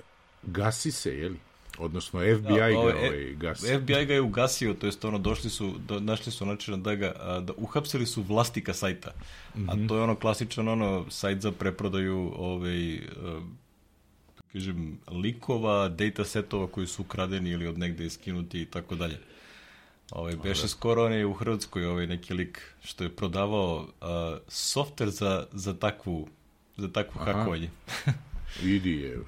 S2: gasi se, je li? Odnosno FBI da, ga ovaj, ovaj, gasi.
S1: FBI ga je ugasio, to jest ono, došli su, do, našli su način da ga, da uhapsili su vlasnika sajta. Mm -hmm. A mhm. to je ono klasičan ono, sajt za preprodaju ovaj, kažem, likova, datasetova koji su ukradeni ili od negde iskinuti i tako dalje. Ovaj, beše skoro on je u Hrvatskoj ovaj neki lik što je prodavao uh, softver za, za takvu za takvu Aha. hakovanje.
S2: Idi je.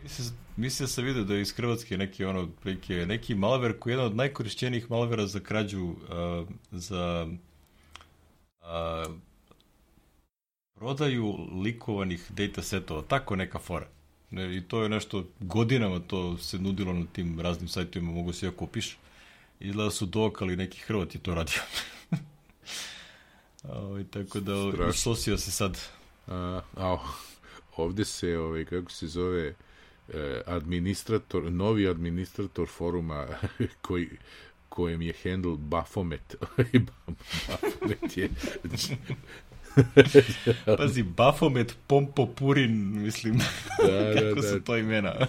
S1: Mislim, da sam vidio da je iz Hrvatske neki ono, prike, neki malver koji je jedan od najkorišćenijih malvera za krađu uh, za uh, prodaju likovanih datasetova, tako neka fora. Ne, I to je nešto, godinama to se nudilo na tim raznim sajtovima, mogu se ja kupiš. Izgleda su dokali neki Hrvat je to radio. o, ovaj, tako da Strašno. usosio se sad.
S2: A, a, ovde se, ovaj, kako se zove, eh, administrator, novi administrator foruma koji kojem je handle Baphomet. Baphomet je
S1: Пази, Бафомет, Помпопурин, мислим, да, да, како да, се
S2: да. тоа имена.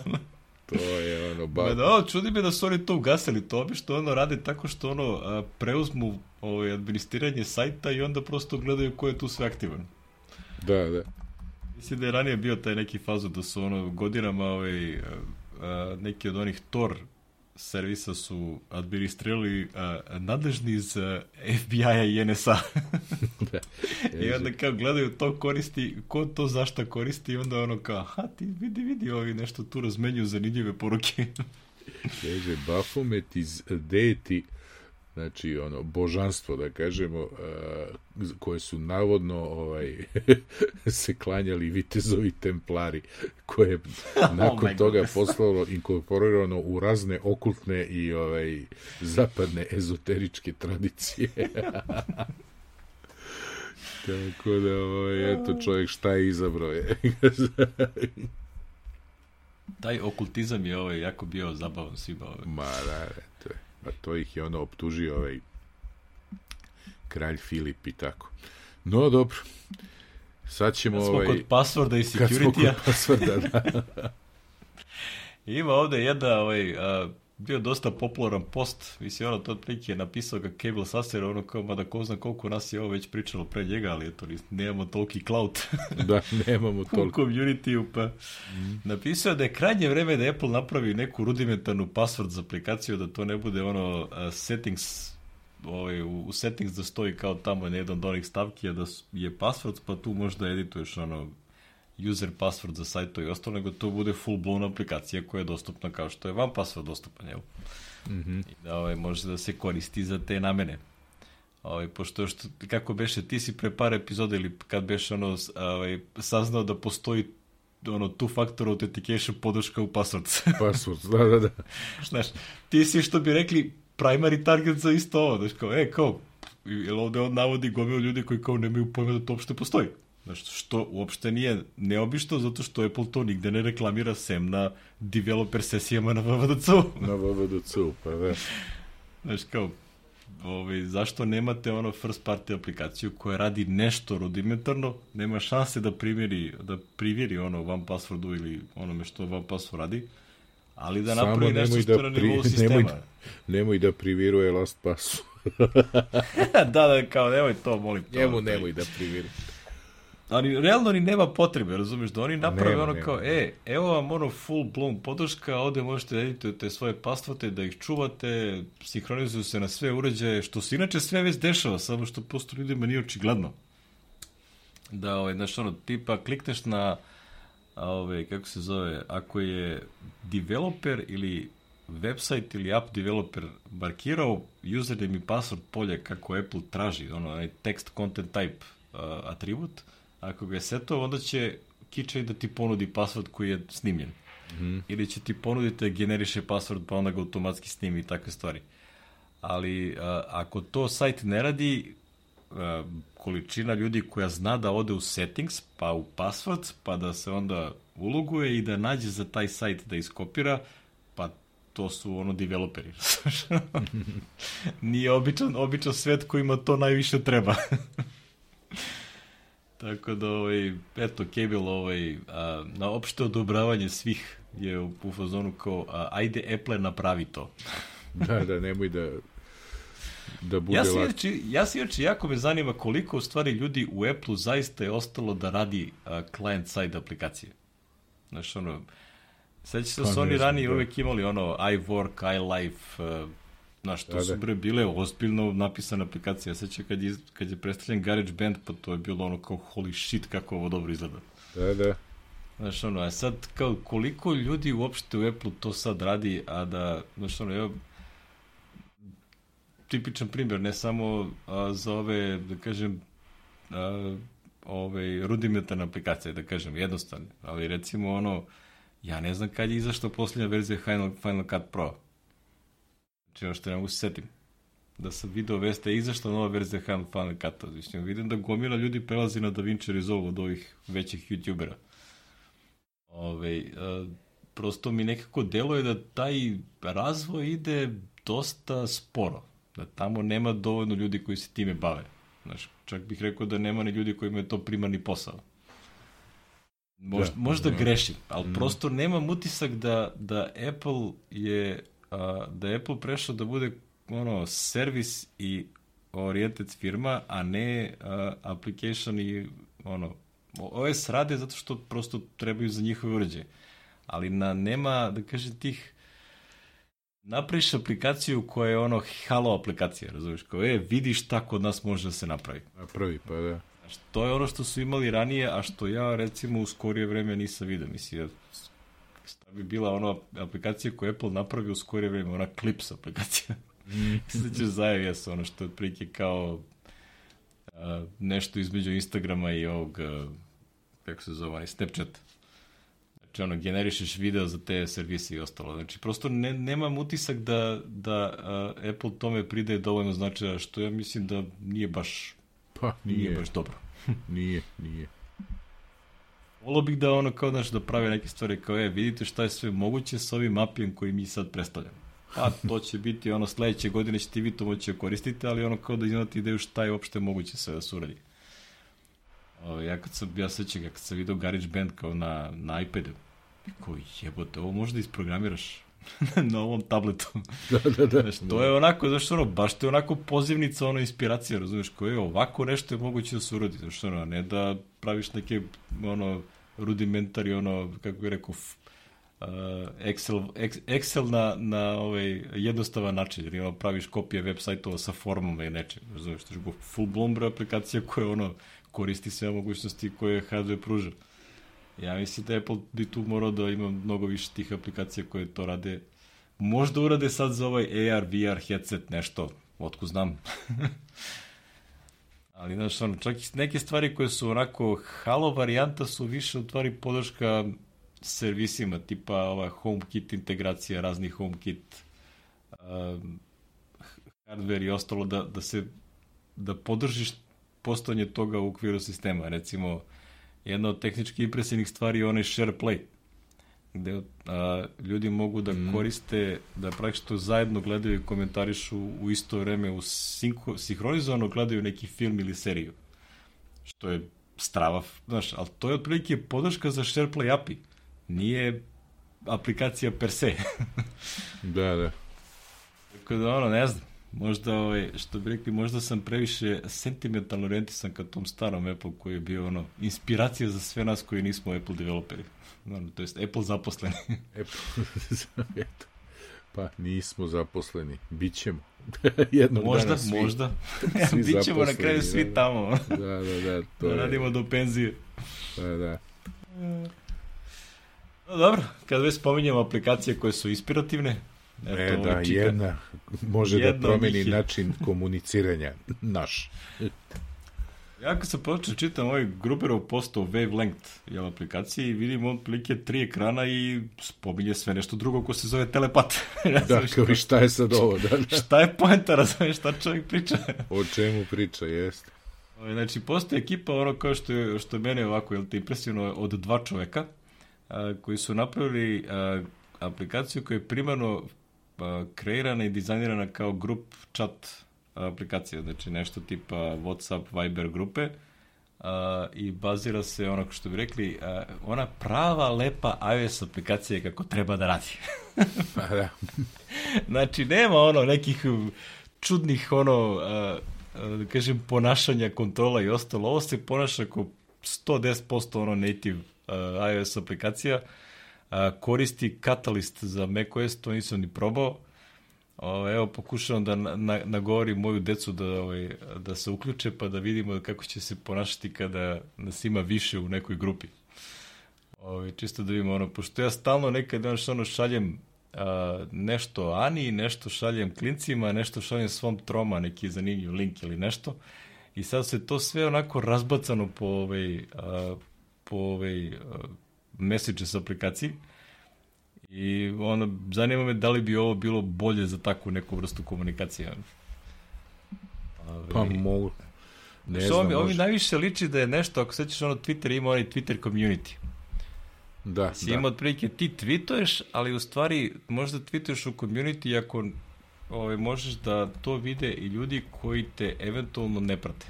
S2: Тоа
S1: е оно бако. Да, чуди ме да сори тоа гасели, тоа би што оно ради тако што оно преузму овој администрирање сајта и онда просто гледају кој е ту
S2: све активен.
S1: Да, да. Мисли да е ранија био тај неки фаза да се оно годинама овој неки од оних Тор servisa su administrirali uh, nadležni iz uh, FBI-a i NSA. da, I onda kao gledaju to koristi, ko to zašta koristi i onda ono kao, ha ti vidi, vidi, ovi nešto tu razmenjuju zanimljive poruke.
S2: Kaže, Baphomet iz Deity znači ono božanstvo da kažemo uh, koje su navodno ovaj se klanjali vitezovi templari koje je nakon oh toga God. postalo inkorporirano u razne okultne i ovaj zapadne ezoteričke tradicije tako da ovaj, eto čovjek šta je izabrao je
S1: taj okultizam je ovaj jako bio zabavan svima ovaj.
S2: ma da, Pa to ih je ono optužio ovaj kralj Filip i tako. No, dobro. Sad ćemo...
S1: Kad smo
S2: ovaj,
S1: kod passworda i security-a. Kad smo kod
S2: passworda, da.
S1: Ima ovde jedna, ovaj, a, bio dosta popularan post, mislim, ono, to otprilike je napisao ga Cable Sasser, ono kao, mada ko zna koliko nas je ovo već pričalo pre njega, ali eto, nemamo toliki cloud.
S2: da, nemamo toliko.
S1: U community pa mm. napisao da je krajnje vreme da Apple napravi neku rudimentarnu password za aplikaciju, da to ne bude ono uh, settings ovaj, u, u settings da stoji kao tamo na jedan od onih stavki, a da je password, pa tu možda edituješ ono user пасворд за сајт и остало, него тоа буде full blown апликација која е достапна како што е вам пасворд достапен, јел? Mm -hmm. И да, ове, може да се користи за те намене. Овој пошто што како беше ти си пре пар епизоди или кад беше оно овој сазнал да постои оно ту фактор аутентикейшн подршка у пасворд.
S2: Пасворд, да, да, да.
S1: Знаеш, ти си што би рекли primary target за исто ова, знаеш, е, као, и овде од наводи гомил луѓе кои као немају појма да тоа општо постои. Znaš, što uopšte nije neobično, zato što Apple to nigde ne reklamira sem na developer sesijama na VVDC-u.
S2: Na VVDC-u, pa da.
S1: Znaš, kao, ovaj, zašto nemate ono first party aplikaciju koja radi nešto rudimentarno, nema šanse da primjeri, da privjeri ono one passwordu ili onome što one password radi, ali da napravi nešto
S2: da
S1: što na nivou sistema.
S2: Nemoj, nemoj da priviruje LastPassu.
S1: da, da, kao nemoj to, molim. To,
S2: Njemu nemoj da priviri.
S1: Ali realno ni nema potrebe, razumeš, da oni naprave nema, ono nema. kao, e, evo vam ono full blown podrška, ovde možete da editujete svoje pastvate, da ih čuvate, sinhronizuju se na sve uređaje, što se inače sve već dešava, samo što prosto ljudima nije očigledno. Da, ovaj, znaš, ono, tipa, klikneš na, a, ovaj, kako se zove, ako je developer ili website ili app developer markirao username i password polje kako Apple traži, ono, onaj text content type uh, atribut, ako ga je setao, onda će KeyChain da ti ponudi password koji je snimljen. Mm -hmm. Ili će ti ponuditi da generiše password pa onda ga automatski snimi i takve stvari. Ali a, ako to sajt ne radi, a, količina ljudi koja zna da ode u settings, pa u password, pa da se onda uloguje i da nađe za taj sajt da iskopira, pa to su ono developeri. Nije običan, običan svet kojima to najviše treba. Tako da, ovaj, eto, Cable, ovaj, a, na opšte odobravanje svih je u, u fazonu kao, a, ajde Apple napravi to.
S2: da, da, nemoj da da bude
S1: ja se, inače, ja se inače jako me zanima koliko u stvari ljudi u Apple-u zaista je ostalo da radi a, client-side aplikacije. Znaš, ono, seća se da su oni ranije da. uvek imali ono iWork, iLife, uh, Znaš, to da, su da. bre bile ozbiljno napisane aplikacije. Ja sećam kad je, kad je predstavljen GarageBand, pa to je bilo ono kao holy shit kako ovo dobro izgleda.
S2: Da, da.
S1: Znaš, ono, a sad, kao, koliko ljudi uopšte u Apple to sad radi, a da, znaš, ono, ja, tipičan primjer, ne samo a, za ove, da kažem, a, ove rudimentarne aplikacije, da kažem, jednostavne, ali recimo ono, ja ne znam kad je izašla posljednja verzija Final, Final Cut Pro. Znači, ono što ne mogu se setim. Da sam video veste, izašla nova verzija Final Cut-a. Znači, vidim da gomila ljudi prelazi na DaVinci Resolve od ovih većih youtubera. Ove, a, prosto mi nekako deluje da taj razvoj ide dosta sporo. Da tamo nema dovoljno ljudi koji se time bave. Znaš, čak bih rekao da nema ni ljudi koji imaju to primarni posao. Možda, da, možda da. grešim, ali mm. prosto nemam utisak da, da Apple je a, da je Apple prešao da bude ono servis i oriented firma, a ne a, application i ono OS rade zato što prosto trebaju za njihove uređaje. Ali na nema, da kažem, tih napraviš aplikaciju koja je ono halo aplikacija, razumiješ? Kao, e, vidiš šta kod nas može da se napravi.
S2: Napravi, pa da.
S1: To je ono što su imali ranije, a što ja recimo u skorije vreme nisam vidio. Mislim, Šta bi bila ona aplikacija koju Apple napravi u skorije vreme, ona Clips aplikacija. Mm. Mislim da ćeš zajev jesu ono što je otprilike kao a, nešto između Instagrama i ovog, a, kako se zove, Snapchat. Znači, ono, generišeš video za te servise i ostalo. Znači, prosto ne, nemam utisak da, da a, Apple tome pridaje dovoljno značaja, što ja mislim da nije baš,
S2: pa, nije.
S1: nije baš dobro.
S2: nije, nije.
S1: Volio bih da ono kao znaš da prave neke stvari kao je vidite šta je sve moguće sa ovim mapijem koji mi sad predstavljamo. Pa to će biti ono sledeće godine ćete vi to moći da koristiti, ali ono kao da imate ideju šta je uopšte moguće sve da se uradi. Ja kad sam, ja sećam kad sam video GarageBand kao na, na iPadu, kao jebote, ovo možda isprogramiraš na ovom tabletu.
S2: da, da, da.
S1: Znaš, to je onako, znaš, ono, baš to je onako pozivnica, ono, inspiracija, razumiješ, koje je ovako nešto je moguće da se uradi, znaš, ono, ne da praviš neke, ono, rudimentari, ono, kako bih rekao, uh, Excel, Excel na, na ovaj jednostavan način, jer ima praviš kopije web sajtova sa formama i nečem, razumiješ, to je full blown aplikacija koja ono, koristi sve mogućnosti koje hardware pruža. Ja mislim da Apple bi tu morao da ima mnogo više tih aplikacija koje to rade. Možda urade sad za ovaj AR, VR headset nešto, otko znam. Ali, znaš, ono, čak i neke stvari koje su onako halo varijanta su više u tvari podrška servisima, tipa ova HomeKit integracija, razni HomeKit um, hardware i ostalo, da, da se da podržiš postojanje toga u okviru sistema. Recimo, jedna od tehnički impresivnih stvari je onaj share play, gde a, ljudi mogu da mm. koriste, da praktično zajedno gledaju i komentarišu u isto vreme, u sinko, sinhronizovano gledaju neki film ili seriju. Što je strava, znaš, ali to je otprilike podrška za SharePlay API. Nije aplikacija per se.
S2: da, da.
S1: Tako da, ono, ne znam, možda, ovaj, što bi rekli, možda sam previše sentimentalno orientisan ka tom starom Apple koji je bio, ono, inspiracija za sve nas koji nismo Apple developeri. Naravno, to jest Apple zaposleni.
S2: Apple, pa nismo zaposleni, bit ćemo. Jednog
S1: možda,
S2: dana svi,
S1: možda. svi Bićemo na kraju svi
S2: da,
S1: tamo.
S2: Da, da, da. To
S1: da
S2: je...
S1: radimo do penzije.
S2: Da, da.
S1: No, dobro, kad već spominjemo aplikacije koje su inspirativne,
S2: Eto, e, da, čika. jedna može jedna da promeni način komuniciranja naš.
S1: Ja kad sam počeo da čitam ovaj Gruberov posto Wavelength jel, aplikaciji, vidim on plike tri ekrana i spominje sve nešto drugo ko se zove telepat.
S2: da, kao i šta je sad ovo, da,
S1: da. šta je poenta, razumiješ, šta čovjek priča?
S2: o čemu priča, jeste.
S1: Ovaj, znači, postoji ekipa, ono kao što je, što je mene ovako, jel te impresivno, od dva čoveka, a, koji su napravili a, aplikaciju koja je primarno kreirana i dizajnirana kao grup chat aplikacija, znači nešto tipa Whatsapp, Viber grupe a, i bazira se ono što bi rekli, a, ona prava lepa iOS aplikacija kako treba da radi.
S2: Pa da.
S1: znači nema ono nekih čudnih ono a, a, da kažem ponašanja, kontrola i ostalo. Ovo se ponaša kao 110% ono native a, iOS aplikacija. A, koristi Catalyst za macOS, to nisam ni probao evo, pokušavam da na, nagovorim moju decu da, ovaj, da se uključe, pa da vidimo kako će se ponašati kada nas ima više u nekoj grupi. Ovaj, čisto da vidimo ono, pošto ja stalno nekad ono šaljem a, nešto Ani, nešto šaljem klincima, nešto šaljem svom troma, neki zanimljiv link ili nešto. I sad se to sve onako razbacano po ovaj, a, po ovaj, a, messages aplikaciji I ono, zanima me da li bi ovo bilo bolje za takvu neku vrstu komunikacije.
S2: Ali... Pa mogu.
S1: Ne znam, ovi, ovi najviše liči da je nešto, ako sećaš ono Twitter ima onaj Twitter community.
S2: Da,
S1: si
S2: da.
S1: ima otprilike ti tweetuješ, ali u stvari možda tweetuješ u community ako ovaj, možeš da to vide i ljudi koji te eventualno ne prate,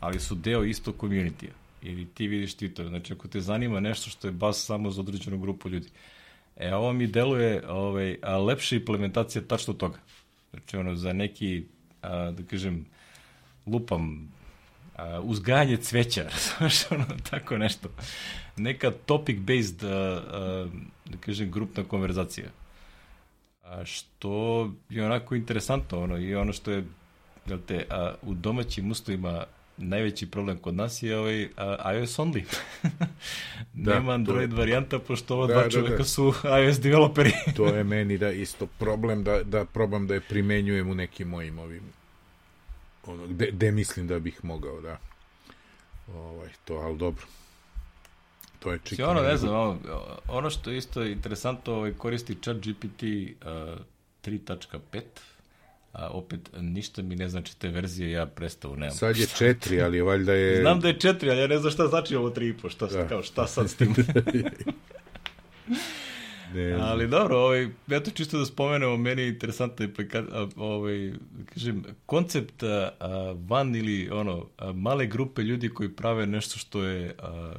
S1: ali su deo isto community-a. Ili ti vidiš tweetove. Znači, ako te zanima nešto što je bas samo za određenu grupu ljudi. E, ovo mi deluje ovaj, a lepša implementacija tačno toga. Znači, ono, za neki, a, da kažem, lupam, a, uzgajanje cveća, znaš, ono, tako nešto. Neka topic-based, da kažem, grupna konverzacija. A, što je onako interesantno, ono, i ono što je, jel te, a, u domaćim uslovima najveći problem kod nas je ovaj uh, iOS only. da, Nema Android to... varijanta, pošto ova da, dva da, čoveka da. su iOS developeri.
S2: to je meni da isto problem da, da probam da je primenjujem u nekim mojim ovim ono, gde, gde mislim da bih mogao, da. Ovaj, to, ali dobro. To je čiki.
S1: Ono, ne znam, ono, ono što je isto interesantno, ovaj, koristi chat GPT uh, 3.5, a opet ništa mi ne znači te verzije, ja predstavu nemam.
S2: Sad je četiri, ali valjda je...
S1: Znam da je četiri, ali ja ne znam šta znači ovo tri i po, šta, da. kao, šta sad s tim? ne, ali dobro, ovaj, eto čisto da spomenemo, meni je interesantna implikacija, ovaj, kažem, koncept a, van ili ono, a, male grupe ljudi koji prave nešto što je a,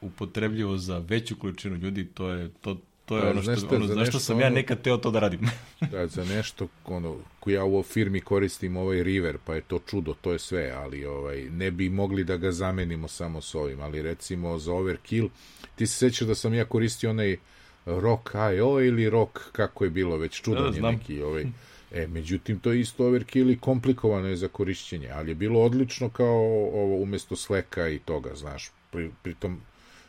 S1: upotrebljivo za veću količinu ljudi, to je, to, To je pa, ono što, ono, zašto sam ono, ja nekad teo to da radim.
S2: da, za nešto, ono, ja u firmi koristim ovaj River, pa je to čudo, to je sve, ali ovaj, ne bi mogli da ga zamenimo samo s ovim, ali recimo za Overkill, ti se sećaš da sam ja koristio onaj Rock IO ili Rock, kako je bilo, već čudan da, je neki ovaj, E, međutim, to je isto overkill i komplikovano je za korišćenje, ali je bilo odlično kao ovo umesto Slacka i toga, znaš, pri, pritom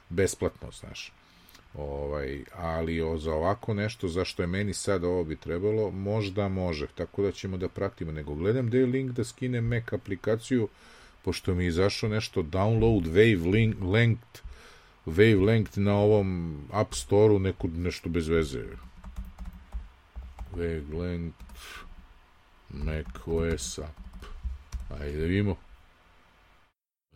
S2: besplatno, znaš. Ovaj, ali o, za ovako nešto, zašto je meni sad ovo bi trebalo, možda može, tako da ćemo da pratimo. Nego gledam da je link da skinem Mac aplikaciju, pošto mi je izašao nešto download wavelength, wavelength na ovom App Store-u, neku, nešto bez veze. Wavelength Mac OS app. Ajde da vidimo.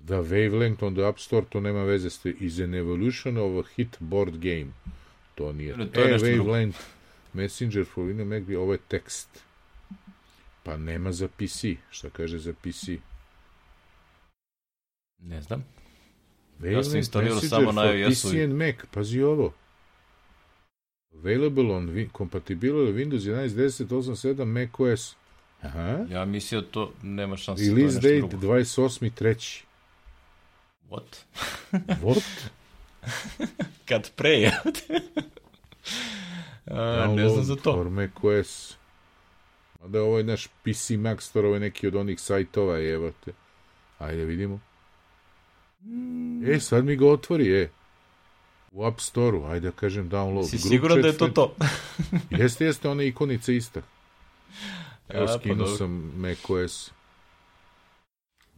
S2: Da, Wavelength on the App Store, to nema veze s is an evolution of a hit board game. To nije.
S1: Ne, to je
S2: e,
S1: nešto drugo.
S2: Wavelength, Messenger for Windows Mac, ovo je tekst. Pa nema za PC. Šta kaže za PC?
S1: Ne znam.
S2: Wavelength
S1: instalirao
S2: Messenger
S1: samo na
S2: for
S1: iOS-u
S2: PC
S1: i-
S2: and Mac, pazi ovo. Available on with Windows 11, 10, 8, 7, Mac OS. Aha.
S1: Ja mislio to nema šanse.
S2: Release
S1: nešto
S2: date
S1: drugo.
S2: 28.3.
S1: What?
S2: What?
S1: Kad pre je. A, ne znam za to.
S2: For macOS. Mada ovo je naš PC Mac Store, ovo je neki od onih sajtova, evo te. Ajde vidimo. E, sad mi ga otvori, e. U App Store-u, ajde da kažem download.
S1: Si siguran da je to to?
S2: Jeste, jeste, one ikonice ista. Evo,
S1: A, pa
S2: skinuo
S1: dobro.
S2: sam macOS.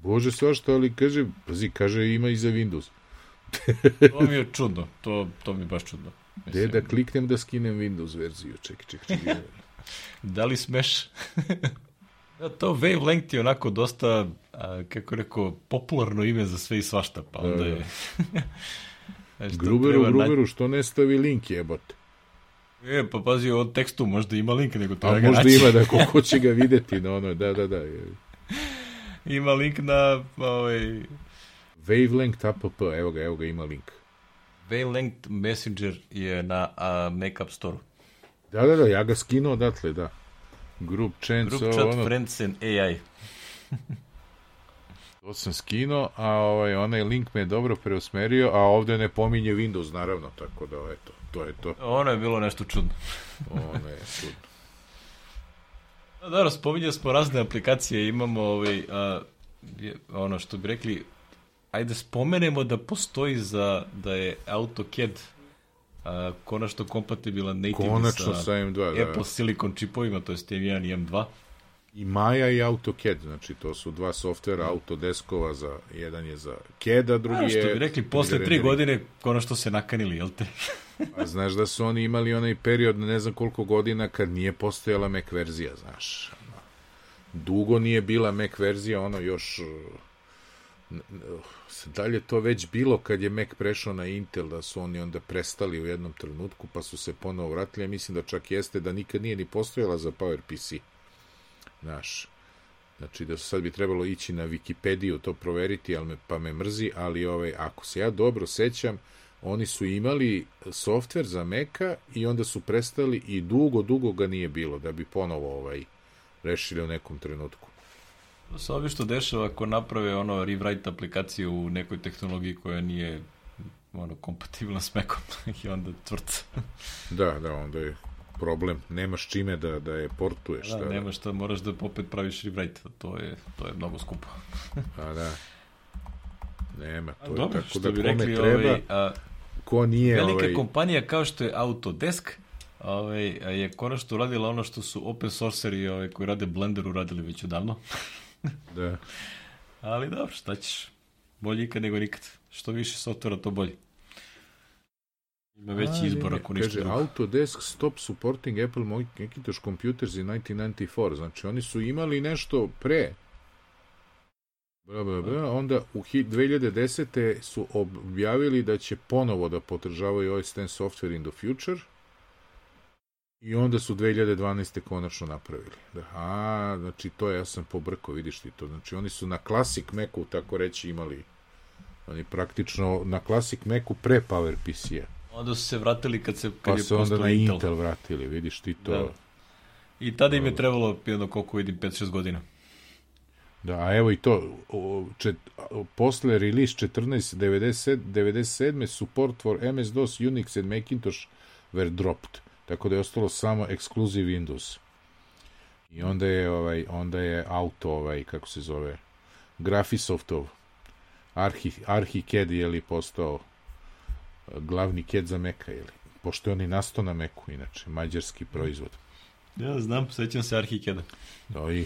S2: Bože, svašta, ali kaže, pazi, kaže ima i za Windows.
S1: To mi je čudno. To, to mi je baš čudno.
S2: Gde da kliknem da skinem Windows verziju? Čekaj, čekaj, čekaj.
S1: Da li smeš? da, to Wavelength je onako dosta, a, kako rekao, popularno ime za sve i svašta, pa onda
S2: Da,
S1: je... Znaš, to
S2: Gruberu,
S1: treba na-
S2: Gruberu, što ne stavi link jebote?
S1: E, pa pazi, od tekstu možda ima link, nego
S2: A
S1: treba ga
S2: možda
S1: naći.
S2: ima da ko, ko će ga videti na ono, da, da, da. je.
S1: Ima link na ovaj,
S2: Wavelength app, evo ga, evo ga, ima link.
S1: Wavelength Messenger je na a, Mac App Store.
S2: Da, da, da, ja ga skinuo odatle, da. Group chance,
S1: Group chat,
S2: ono,
S1: friends and AI.
S2: to sam skinuo, a ovaj, onaj link me je dobro preusmerio, a ovde ne pominje Windows, naravno, tako da, eto, to je to.
S1: Ono je bilo nešto čudno.
S2: Ono je čudno.
S1: Da, dobro, spominjali smo razne aplikacije, imamo ovaj, a, ono što bi rekli, ajde spomenemo da postoji za, da je AutoCAD a, konačno kompatibilan native
S2: Konačno
S1: sa,
S2: sa M2, da.
S1: Apple Silicon čipovima, to je M1 i M2.
S2: I Maya i AutoCAD, znači to su dva softvera Autodeskova, za, jedan je za CAD, a drugi
S1: A,
S2: je...
S1: što bi rekli, posle tri godine konačno se nakanili, jel te?
S2: A znaš da su oni imali onaj period, ne znam koliko godina, kad nije postojala Mac verzija, znaš. Dugo nije bila Mac verzija, ono još... uh, uh, Da li je to već bilo kad je Mac prešao na Intel, da su oni onda prestali u jednom trenutku, pa su se ponovo vratili, ja mislim da čak jeste da nikad nije ni postojala za PowerPC. Znaš, Znači da sad bi trebalo ići na Wikipediju to proveriti, ali me, pa me mrzi, ali ovaj, ako se ja dobro sećam, oni su imali softver za Meka i onda su prestali i dugo, dugo ga nije bilo da bi ponovo ovaj, rešili u nekom trenutku.
S1: To se obično dešava ako naprave ono rewrite aplikaciju u nekoj tehnologiji koja nije ono, kompatibilna s Macom i onda tvrca.
S2: Da, da, onda je problem. Nemaš čime da, da je portuješ.
S1: Da,
S2: Da,
S1: nema šta, moraš da opet praviš rewrite, to je, to je mnogo skupo.
S2: Pa da. Nema, to je
S1: Dobro,
S2: tako
S1: što
S2: da
S1: bi
S2: kome
S1: rekli,
S2: treba,
S1: ovaj, a,
S2: ko nije...
S1: velika
S2: ovaj,
S1: kompanija kao što je Autodesk, ovaj, je konačno uradila ono što su open sourceri ovaj, koji rade Blender uradili već odavno.
S2: Da.
S1: Ali dobro, šta ćeš? Bolje ikad nego nikad. Što više softvera, to bolje. Ima veći
S2: A,
S1: izbor ako ništa
S2: Kaže,
S1: drugo.
S2: Autodesk stop supporting Apple Macintosh computers in 1994. Znači, oni su imali nešto pre. Bla, bla, bla. Onda u hi- 2010. su objavili da će ponovo da podržavaju OS X software in the future. I onda su 2012. konačno napravili. Da, a, znači to ja sam pobrko, vidiš ti to. Znači oni su na Classic Macu, tako reći, imali oni praktično na Classic Macu pre PowerPC-a.
S1: Onda su se vratili kad se kad
S2: Pa
S1: je
S2: se onda na
S1: Intel.
S2: Intel. vratili, vidiš ti to.
S1: Da.
S2: Da.
S1: I tada im je trebalo, jedno koliko vidim, 5-6 godina.
S2: Da, a evo i to, o, čet, o, posle release 1497 97 support for MS-DOS, Unix and Macintosh were dropped. Tako da je ostalo samo exclusive Windows. I onda je ovaj onda je auto ovaj kako se zove Graphisoftov Arhi ArchiCAD je li postao e, glavni CAD za Maca je li pošto je on i nastao na Macu inače mađarski proizvod.
S1: Ja znam, sećam se Arhikeda.
S2: To i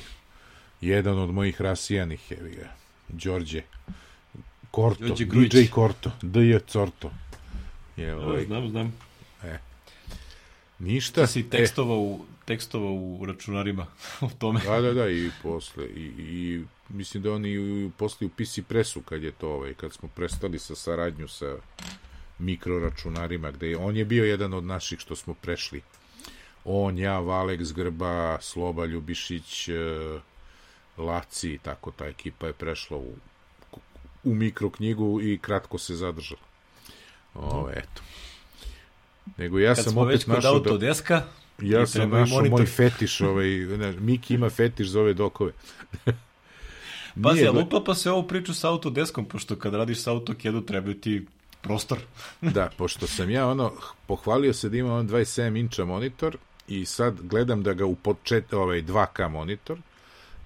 S2: jedan od mojih rasijanih je ga. Đorđe Korto,
S1: Đorđe Grujić.
S2: DJ Korto, DJ Corto. Je, ovaj,
S1: znam, znam.
S2: ništa.
S1: Ti si tekstovao u, tekstova u računarima o tome.
S2: Da, da, da, i posle. I, i mislim da oni posle u PC Pressu kad je to, ovaj, kad smo prestali sa saradnju sa mikroračunarima, gde je, on je bio jedan od naših što smo prešli. On, ja, Valek Zgrba, Sloba Ljubišić, e, Laci, tako ta ekipa je prešla u, u mikroknjigu i kratko se zadržala. Ovo, eto. Nego ja
S1: Kad
S2: sam opet našao da...
S1: Autodeska,
S2: Ja
S1: i
S2: sam
S1: i
S2: našao
S1: monitor.
S2: moj fetiš, ovaj, ne, Miki ima fetiš za ove dokove.
S1: Pazi,
S2: Nije,
S1: ali uklapa se ovu priču sa Autodeskom, pošto kad radiš sa AutoCAD-u treba ti prostor.
S2: Da, pošto sam ja ono, pohvalio se da ima on 27 inča monitor i sad gledam da ga u počet, ovaj 2K monitor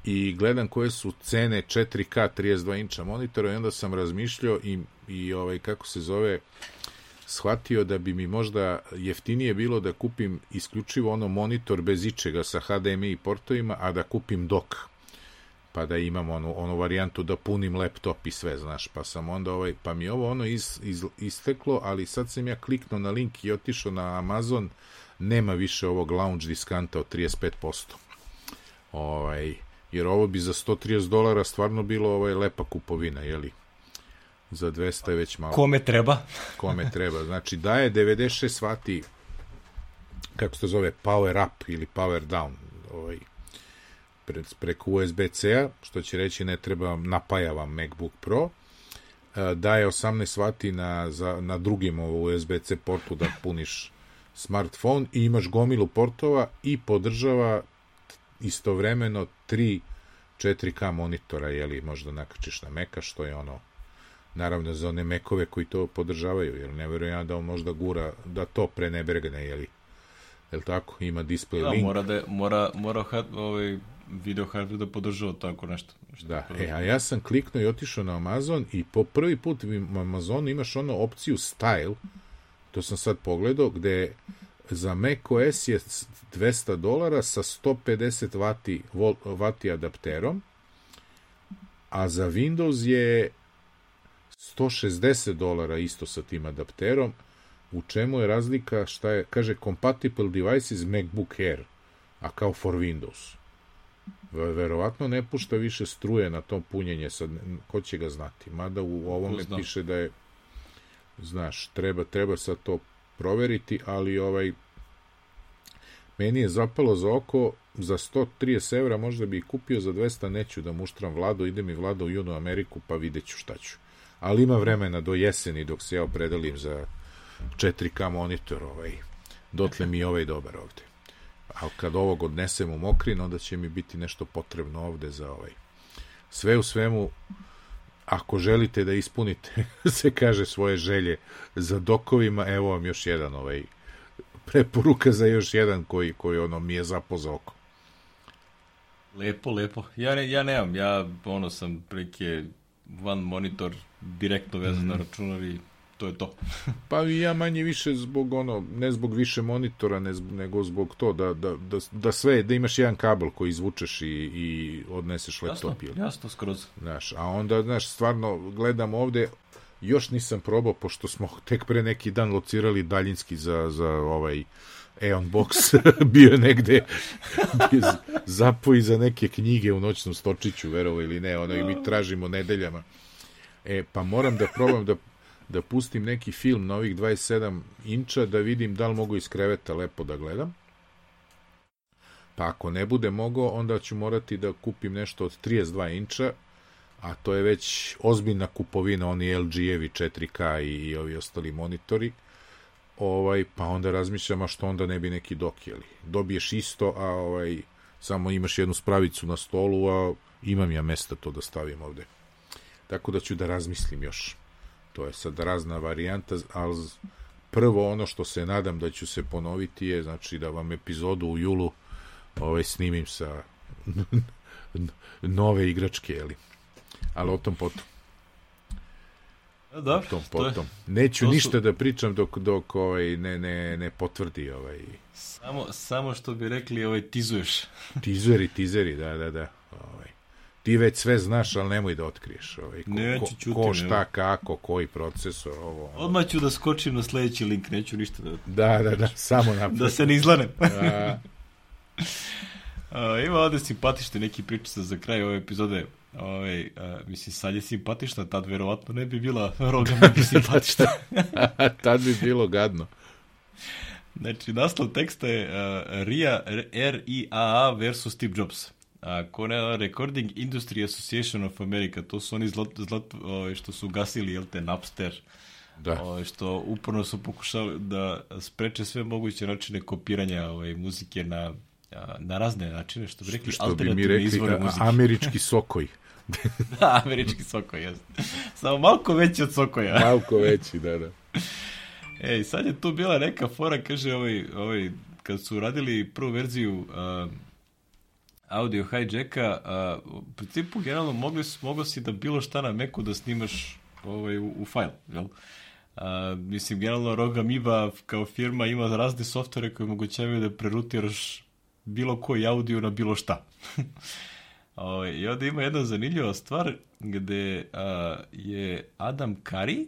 S2: i gledam koje su cene 4K 32 inča monitora i onda sam razmišljao i, i ovaj, kako se zove, shvatio da bi mi možda jeftinije bilo da kupim isključivo ono monitor bez ičega sa HDMI portovima, a da kupim dok pa da imam onu, onu varijantu da punim laptop i sve, znaš, pa sam onda ovaj, pa mi ovo ono iz, iz, isteklo, ali sad sam ja kliknuo na link i otišao na Amazon, nema više ovog lounge diskanta od 35%. Ovaj, jer ovo bi za 130 dolara stvarno bilo ovaj lepa kupovina, jeli? Za 200 je već malo
S1: Kome treba?
S2: kome treba. Znači, daje 96 vati, kako se to zove, power up ili power down, ovaj, pre, preko USB-C-a, što će reći ne treba napaja vam MacBook Pro, E, daje 18 vati na, za, na drugim USB-C portu da puniš smartphone i imaš gomilu portova i podržava istovremeno tri 4K monitora, jeli možda nakačiš na Meka, što je ono naravno za one mekove koji to podržavaju, jer ne verujem ja da on možda gura, da to prenebregne, jeli? Jel tako? Ima display
S1: Da,
S2: link.
S1: mora, da, mora, mora had, ovaj, video hardware da podržava tako nešto. Što
S2: Da,
S1: podržava.
S2: e, a ja sam kliknuo i otišao na Amazon i po prvi put u Amazonu imaš ono opciju Style, to sam sad pogledao, gde za macOS je 200 dolara sa 150 vati, vol, vati adapterom, a za Windows je 160 dolara isto sa tim adapterom, u čemu je razlika, šta je, kaže compatible devices MacBook Air, a kao for Windows. Ve- Verovatno ne pušta više struje na tom punjenje, sad ko će ga znati, mada u ovome piše da je znaš, treba, treba sad to proveriti, ali ovaj meni je zapalo za oko za 130 evra možda bi kupio za 200 neću da muštram vladu, ide mi vlada u junu Ameriku pa vidjet ću šta ću. Ali ima vremena do jeseni dok se ja opredelim za 4K monitor ovaj, dotle mi je ovaj dobar ovde. A kad ovog odnesem u mokrin onda će mi biti nešto potrebno ovde za ovaj sve u svemu ako želite da ispunite se kaže svoje želje za dokovima evo vam još jedan ovaj preporuka za još jedan koji, koji ono mi je zapao za oko
S1: Lepo, lepo. Ja, ne, ja nemam, ja ono sam prilike van monitor direktno vezan
S2: Mhm.
S1: na računar i to je to.
S2: Pa i ja manje više zbog ono, ne zbog više monitora, ne zbog, nego zbog to da, da, da, da sve, da imaš jedan kabel koji izvučeš i, i odneseš
S1: Jasno,
S2: laptop. ili-
S1: jasno skroz.
S2: Znaš, a onda, znaš, stvarno gledam ovde, još nisam probao, pošto smo tek pre neki dan locirali daljinski za, za ovaj Eon Box, bio je negde bio je zapo za neke knjige u noćnom stočiću, verovo ili ne, ono i mi tražimo nedeljama. E, pa moram da probam da, da pustim neki film na ovih 27 inča, da vidim da li mogu iz kreveta lepo da gledam. Pa ako ne bude mogao, onda ću morati da kupim nešto od 32 inča, a to je već ozbiljna kupovina, oni LG-evi 4K i, i ovi ostali monitori, ovaj, pa onda razmišljam, a što onda ne bi neki dok, jeli? Dobiješ isto, a ovaj, samo imaš jednu spravicu na stolu, a imam ja mesta to da stavim ovde. Tako da ću da razmislim još. To je sad razna varijanta, ali prvo ono što se nadam da ću se ponoviti je, znači da vam epizodu u julu ovaj, snimim sa nove igračke, jeli? Ali o tom potom.
S1: A, Da,
S2: tom
S1: to je,
S2: potom. Neću
S1: to su-
S2: ništa da pričam dok, dok ovaj, ne, ne, ne potvrdi ovaj,
S1: samo, samo što bi rekli, ovaj, tizuješ.
S2: tizeri, tizeri, da, da, da. Ovaj. Ti već sve znaš, ali nemoj da otkriješ. Ovaj, ko,
S1: Neću,
S2: ko,
S1: ćutim,
S2: ko, šta, kako, koji procesor, ovo. ono.
S1: Odmah ću da skočim na sledeći link, neću ništa da,
S2: Da, da, da, samo napred.
S1: da se ne izlanem.
S2: A,
S1: Uh, ima ovde simpatične neki pričice za kraj ove epizode. Ove, uh, mislim, sad je simpatična, tad verovatno ne bi bila roga ne bi simpatična.
S2: tad bi bilo gadno.
S1: Znači, naslov teksta je uh, RIA, R-I-A-A versus Steve Jobs. A, uh, Recording Industry Association of America, to su oni zlat, zlat, ove, što su gasili, jel te, Napster,
S2: da.
S1: ove, što uporno su pokušali da spreče sve moguće načine kopiranja ove, muzike na, na razne načine, što bi rekli,
S2: što bi mi rekli, muzike. američki sokoj.
S1: da, američki sokoj, jasno. Samo malko veći od sokoja.
S2: malko veći, da, da.
S1: Ej, sad je tu bila neka fora, kaže ovaj, ovaj kad su radili prvu verziju uh, audio hijacka, uh, u principu generalno mogli, mogo si da bilo šta na Macu da snimaš ovaj, u, u fajl, jel? Uh, mislim, generalno Roga Miba kao firma ima razne softvere koje omogućavaju da prerutiraš bilo koji audio na bilo šta. o, I ovde ima jedna zanimljiva stvar gde uh, je Adam Kari,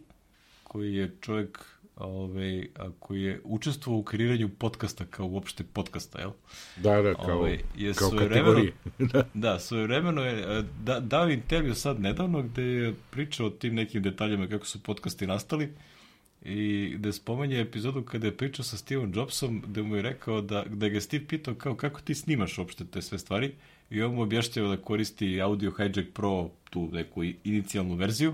S1: koji je čovjek a, koji je učestvovao u kreiranju podcasta kao uopšte podcasta, jel?
S2: Da, da, kao, ovaj, je kao kategorije.
S1: da, da svoje vremeno je da, dao intervju sad nedavno gde je pričao o tim nekim detaljima kako su podcasti nastali i da spomenje epizodu kada je pričao sa Steveom Jobsom gde mu je rekao da, da ga Steve pitao kao kako ti snimaš uopšte te sve stvari i on mu objašnjava da koristi Audio Hijack Pro tu neku inicijalnu verziju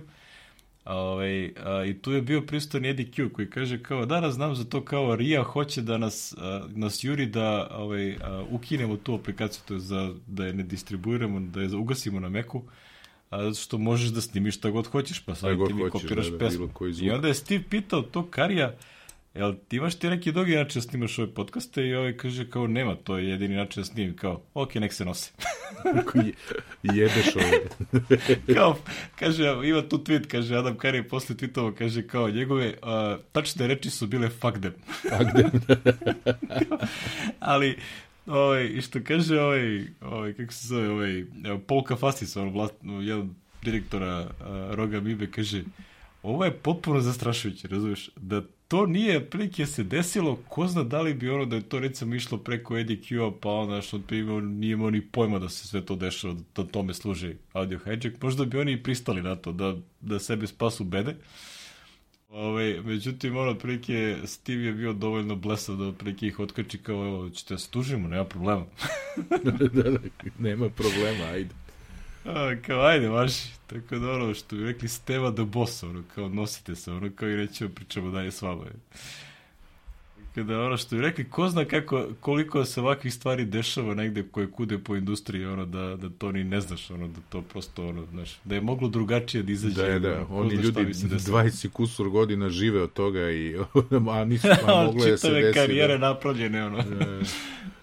S1: Ove, ovaj, a, I tu je bio pristan Eddie Q koji kaže kao da, znam za to kao Ria hoće da nas, a, nas juri da ovaj, a, ukinemo tu aplikaciju, to je za, da je ne distribuiramo, da je ugasimo na Meku, a, zato što možeš da snimiš šta god hoćeš, pa sad ti mi kopiraš da, da, pesmu. I onda je Steve pitao to Karija, jel ti imaš ti neki drugi način da snimaš ove podcaste i ovaj kaže kao nema, to je jedini način da snimim, kao ok, nek se nose.
S2: Jedeš ove.
S1: kao, kaže, ima tu tweet, kaže Adam Kari posle tweetova, kaže kao njegove uh, tačne reči su bile fuck them.
S2: fuck them.
S1: Ali, ovaj, i što kaže ovaj, ovaj kako se zove, ovaj, Paul Kafasis, on vlast, jedan direktora uh, Roga Mibe, kaže, ovo je potpuno zastrašujuće, razumiješ, da to nije prilike se desilo, ko zna da li bi ono da je to recimo išlo preko Eddie Q-a, pa onda što bi imao, nije imao ni pojma da se sve to dešava, da tome služi audio hijack, možda bi oni i pristali na to, da, da sebe spasu bede. Ove, ovaj, međutim, ono, prilike, Steve je bio dovoljno blesav da prilike ih otkači kao, evo, ćete da se tužimo, nema problema.
S2: da, da, nema problema, ajde.
S1: A, kao, ajde, vaši. Tako da ono što bi rekli Steva the boss, ono, kao nosite se, ono, kao i rećemo, pričamo dalje s vama. Kada ono što bi rekli, ko zna kako, koliko se ovakvih stvari dešava negde koje kude po industriji, ono, da, da to ni ne znaš, ono, da to prosto, ono, znaš, da je moglo drugačije da izađe.
S2: Da, da, ono, oni ljudi 20 kusur godina žive od toga i, a nisu, a mogle da se desi.
S1: Čitave karijere da. napravljene, ono. Da,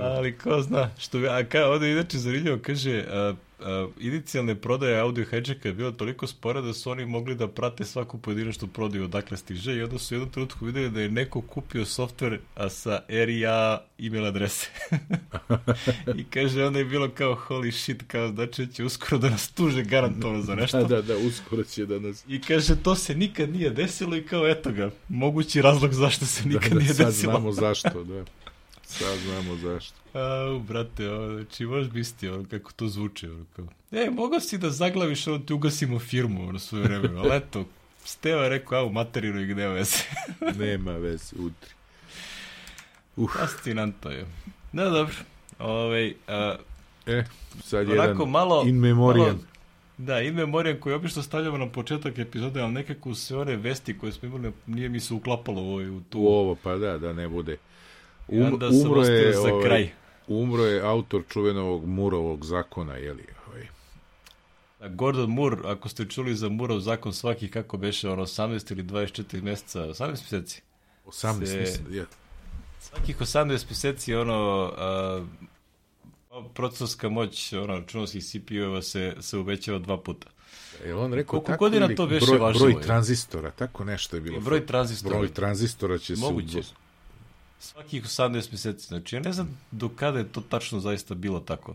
S1: Ali ko zna, što, a ka, ovde inače zanimljivo kaže, a, a, inicijalne prodaje audio hijacka je bila toliko spora da su oni mogli da prate svaku pojedinačnu prodaju odakle stiže i onda su u jednom trenutku videli da je neko kupio softver a sa RIA email adrese. I kaže, onda je bilo kao holy shit, kao znači će uskoro da nas tuže garantovano za nešto.
S2: Da, da, da, uskoro će da nas...
S1: I kaže, to se nikad nije desilo i kao, eto ga, mogući razlog zašto se da, nikad da, da, nije desilo.
S2: Sad znamo zašto, da. Sad znamo zašto.
S1: A, brate, ovo, znači, možeš misliti ono, kako to zvuče. Ono, kao. E, mogao si da zaglaviš, ono, ti ugasimo firmu, ono, svoje vreme. Ali eto, Steva je rekao, a u materinu i gde veze.
S2: Nema veze, utri.
S1: Uh. Fascinantno je. Da, dobro. Ove, ovaj, a,
S2: e, sad jedan malo, in memoriam. Malo,
S1: da, in memoriam koji obično stavljamo na početak epizode, ali nekako sve one vesti koje smo imali, nije mi se uklapalo u, ovaj, u tu...
S2: U ovo, pa da, da ne bude.
S1: Um, umro je, za ovaj, kraj.
S2: Umro je autor čuvenog Murovog zakona, je li? Ovaj.
S1: Gordon Moore, ako ste čuli za Murov zakon svaki kako beše, ono 18 ili 24 meseca, 18 meseci?
S2: 18 meseci, ja.
S1: Svakih 18 meseci, ono, a, procesorska moć ono, računovskih CPU-eva se, se uvećava dva puta.
S2: Je on rekao
S1: Koliko
S2: tako
S1: godina to beše
S2: broj,
S1: važilo?
S2: Broj tranzistora, tako nešto je bilo.
S1: Broj tranzistora.
S2: Broj tranzistora će
S1: Moguće. se Svakih 18 meseci. Znači, ja ne znam do kada je to tačno zaista bilo tako.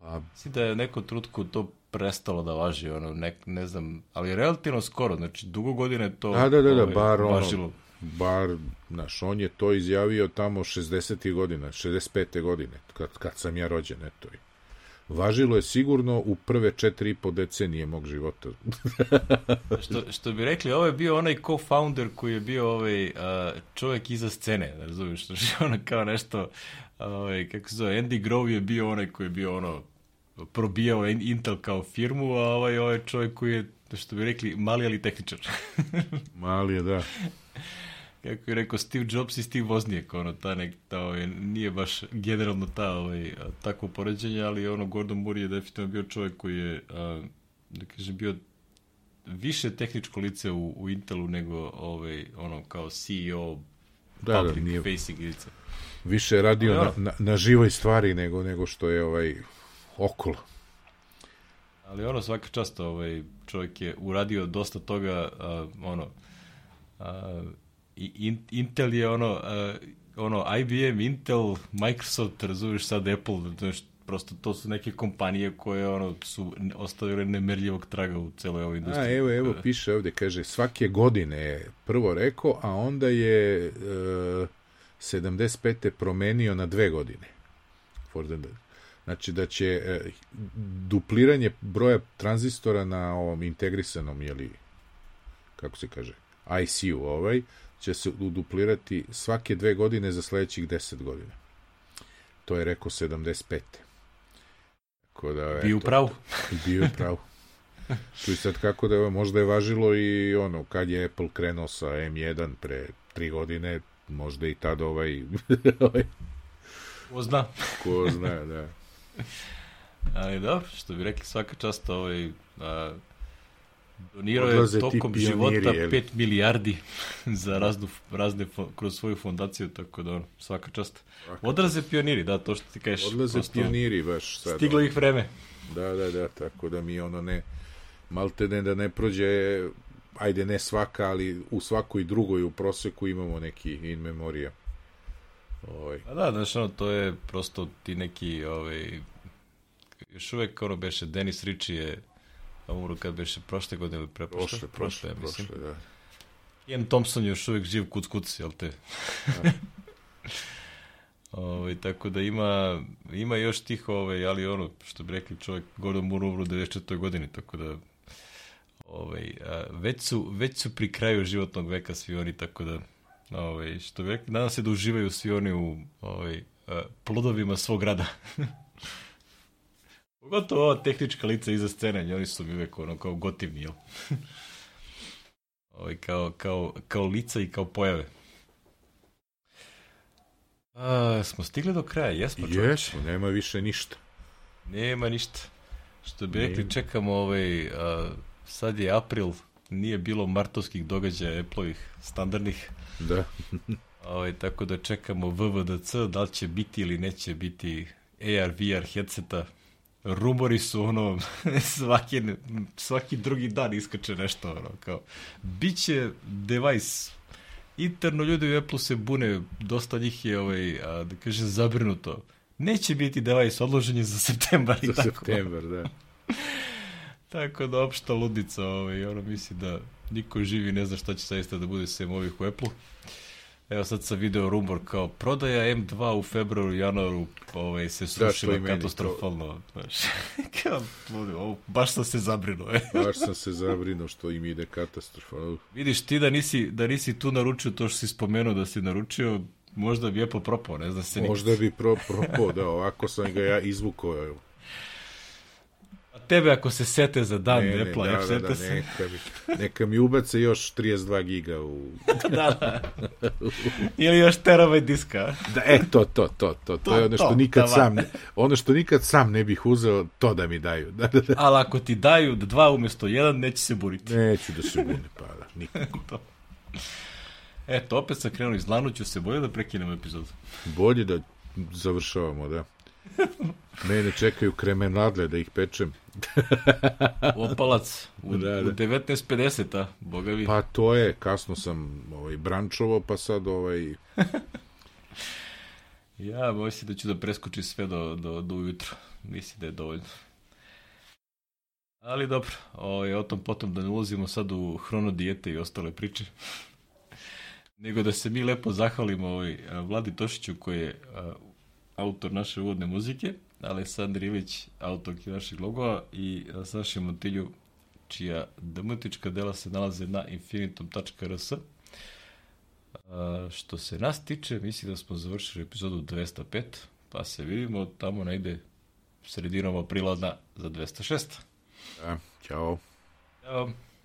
S1: A... Mislim da je neko trutku to prestalo da važi, ono, ne, ne znam, ali relativno skoro, znači dugo godine je to
S2: da, da, da, da, ovaj, bar ono, važilo. bar, znaš, on je to izjavio tamo 60. godina, 65. godine, kad, kad sam ja rođen, eto. Važilo je sigurno u prve četiri i po decenije mog života.
S1: što, što bi rekli, ovo je bio onaj co-founder koji je bio ovaj, uh, čovjek iza scene, razumiješ, što je ono kao nešto, ovaj, kako se zove, Andy Grove je bio onaj koji je bio ono, probijao Intel kao firmu, a ovaj, ovaj čovjek koji je, što bi rekli, mali ali tehničar.
S2: mali je, da.
S1: Kako je rekao Steve Jobs i Steve Wozniak, ono, ta nek, ta, ovaj, nije baš generalno ta, ovaj, takvo poređenje, ali ono, Gordon Moore je definitivno bio čovjek koji je, a, da kažem, bio više tehničko lice u, u Intelu nego ovaj, ono, kao CEO da, public da, nije... facing lice.
S2: Više je radio na, na, na živoj stvari nego, nego što je ovaj okolo.
S1: Ali ono svaka čast ovaj čovjek je uradio dosta toga uh, ono uh, i Intel je ono uh, ono IBM, Intel, Microsoft, razumiješ sad Apple, znaš, prosto to su neke kompanije koje ono su ostavile nemerljivog traga u celoj ovoj industriji.
S2: A evo, evo piše ovde, kaže svake godine je prvo rekao, a onda je uh, 75. promenio na dve godine. For the, Znači da će e, dupliranje broja tranzistora na ovom integrisanom, jeli, kako se kaže, IC-u ovaj, će se duplirati svake dve godine za sledećih 10 godina. To je rekao 75.
S1: Tako da, bio pravu.
S2: Bio pravu. Tu i sad kako da je, možda je važilo i ono, kad je Apple krenuo sa M1 pre tri godine, možda i tad ovaj...
S1: ovaj Ko zna.
S2: Ko zna, da.
S1: Ali dobro, što bi rekli svaka čast ovaj, a, donirao je tokom pioniri, života 5 milijardi za raznu, razne, kroz svoju fondaciju, tako da svaka čast. Odraze pioniri, da, to što ti kažeš.
S2: Odlaze prosto, pioniri, baš
S1: sad. Stiglo ih vreme.
S2: Da, da, da, tako da mi ono ne, malte ne da ne prođe, ajde ne svaka, ali u svakoj drugoj u proseku imamo neki in memorija.
S1: Ovaj. Pa da, znaš, ono, to je prosto ti neki, ovaj, još uvek ono beše, Denis Ritchie je umro kad beše prošle godine ili preprošle,
S2: prošle, prošle, prošle, mislim. prošle, da.
S1: Ian Thompson je još uvek živ kuc kuc, jel te? Da. Ovaj, tako da ima, ima još tih, ovaj, ali ono, što bi rekli čovjek, Gordon Moore umro u 94. godini, tako da ovaj, a, već, su, već su pri kraju životnog veka svi oni, tako da Ovaj, što bi rekli, nadam se da uživaju svi oni u ovaj, plodovima svog rada. Pogotovo ova tehnička lica iza scene, oni su mi uvek ono kao gotivni, jel? ovaj, kao, kao, kao lica i kao pojave. A, smo stigli do kraja, jesmo
S2: čovječ? Jesmo, nema više ništa.
S1: Nema ništa. Što bi rekli, čekamo ovaj, a, sad je april, nije bilo martovskih događaja Apple-ovih standardnih.
S2: Da.
S1: ovaj, tako da čekamo VVDC, da li će biti ili neće biti AR, VR headseta. Rumori su ono, svaki, svaki drugi dan iskače nešto, ono, kao, biće device. Interno ljudi u Apple se bune, dosta njih je, ovaj, a, da kaže, zabrinuto. Neće biti device, odložen je za septembar i
S2: za
S1: tako.
S2: Za septembar, da.
S1: Tako da opšta ludica, ovaj, ono misli da niko živi ne zna šta će saista da bude sem ovih u Apple-u. Evo sad sam video rumor kao prodaja M2 u februaru, januaru ovaj, se da, srušila da, katastrofalno. Znaš, kao, ovo, baš sam se zabrinuo. E.
S2: baš sam se zabrinuo što im ide katastrofalno.
S1: Vidiš ti da nisi, da nisi tu naručio to što si spomenuo da si naručio, možda bi Apple propao, ne znam se
S2: Možda nikad. bi pro, propao, da, ovako sam ga ja izvukao,
S1: tebe ako se sete za dan
S2: ne,
S1: Apple,
S2: ne, da, da, da, se. Neka mi, neka mi ubace još 32 giga u...
S1: da, da. Ili još terabajt diska.
S2: Da, e, to, to, to, to, to, je ono što to, nikad da, sam, ono što nikad sam ne bih uzeo, to da mi daju. Da, da, da.
S1: Ali ako ti daju dva umjesto jedan, neće se buriti.
S2: Neću da se bune, pa da, nikako. to.
S1: Eto, opet sam krenuo iz lanuću se, bolje da prekinemo epizodu.
S2: Bolje da završavamo, da. Mene čekaju kremenadle da ih pečem.
S1: Opalac, u, da, da. u 19.50, a, boga vi.
S2: Pa to je, kasno sam ovaj, brančovo, pa sad ovaj...
S1: ja, mislim da ću da preskočim sve do, do, do ujutro. Mislim da je dovoljno. Ali dobro, ovaj, o tom potom da ne ulazimo sad u hronodijete i ostale priče. nego da se mi lepo zahvalimo ovaj, Vladi Tošiću koji je autor naše uvodne muzike, Aleksandar Ilić, autor našeg logova i Saši Montilju, čija dematička dela se nalaze na infinitum.rs. Što se nas tiče, mislim da smo završili epizodu 205, pa se vidimo tamo najde sredinom aprila za 206.
S2: Da, čao.
S1: Ćao.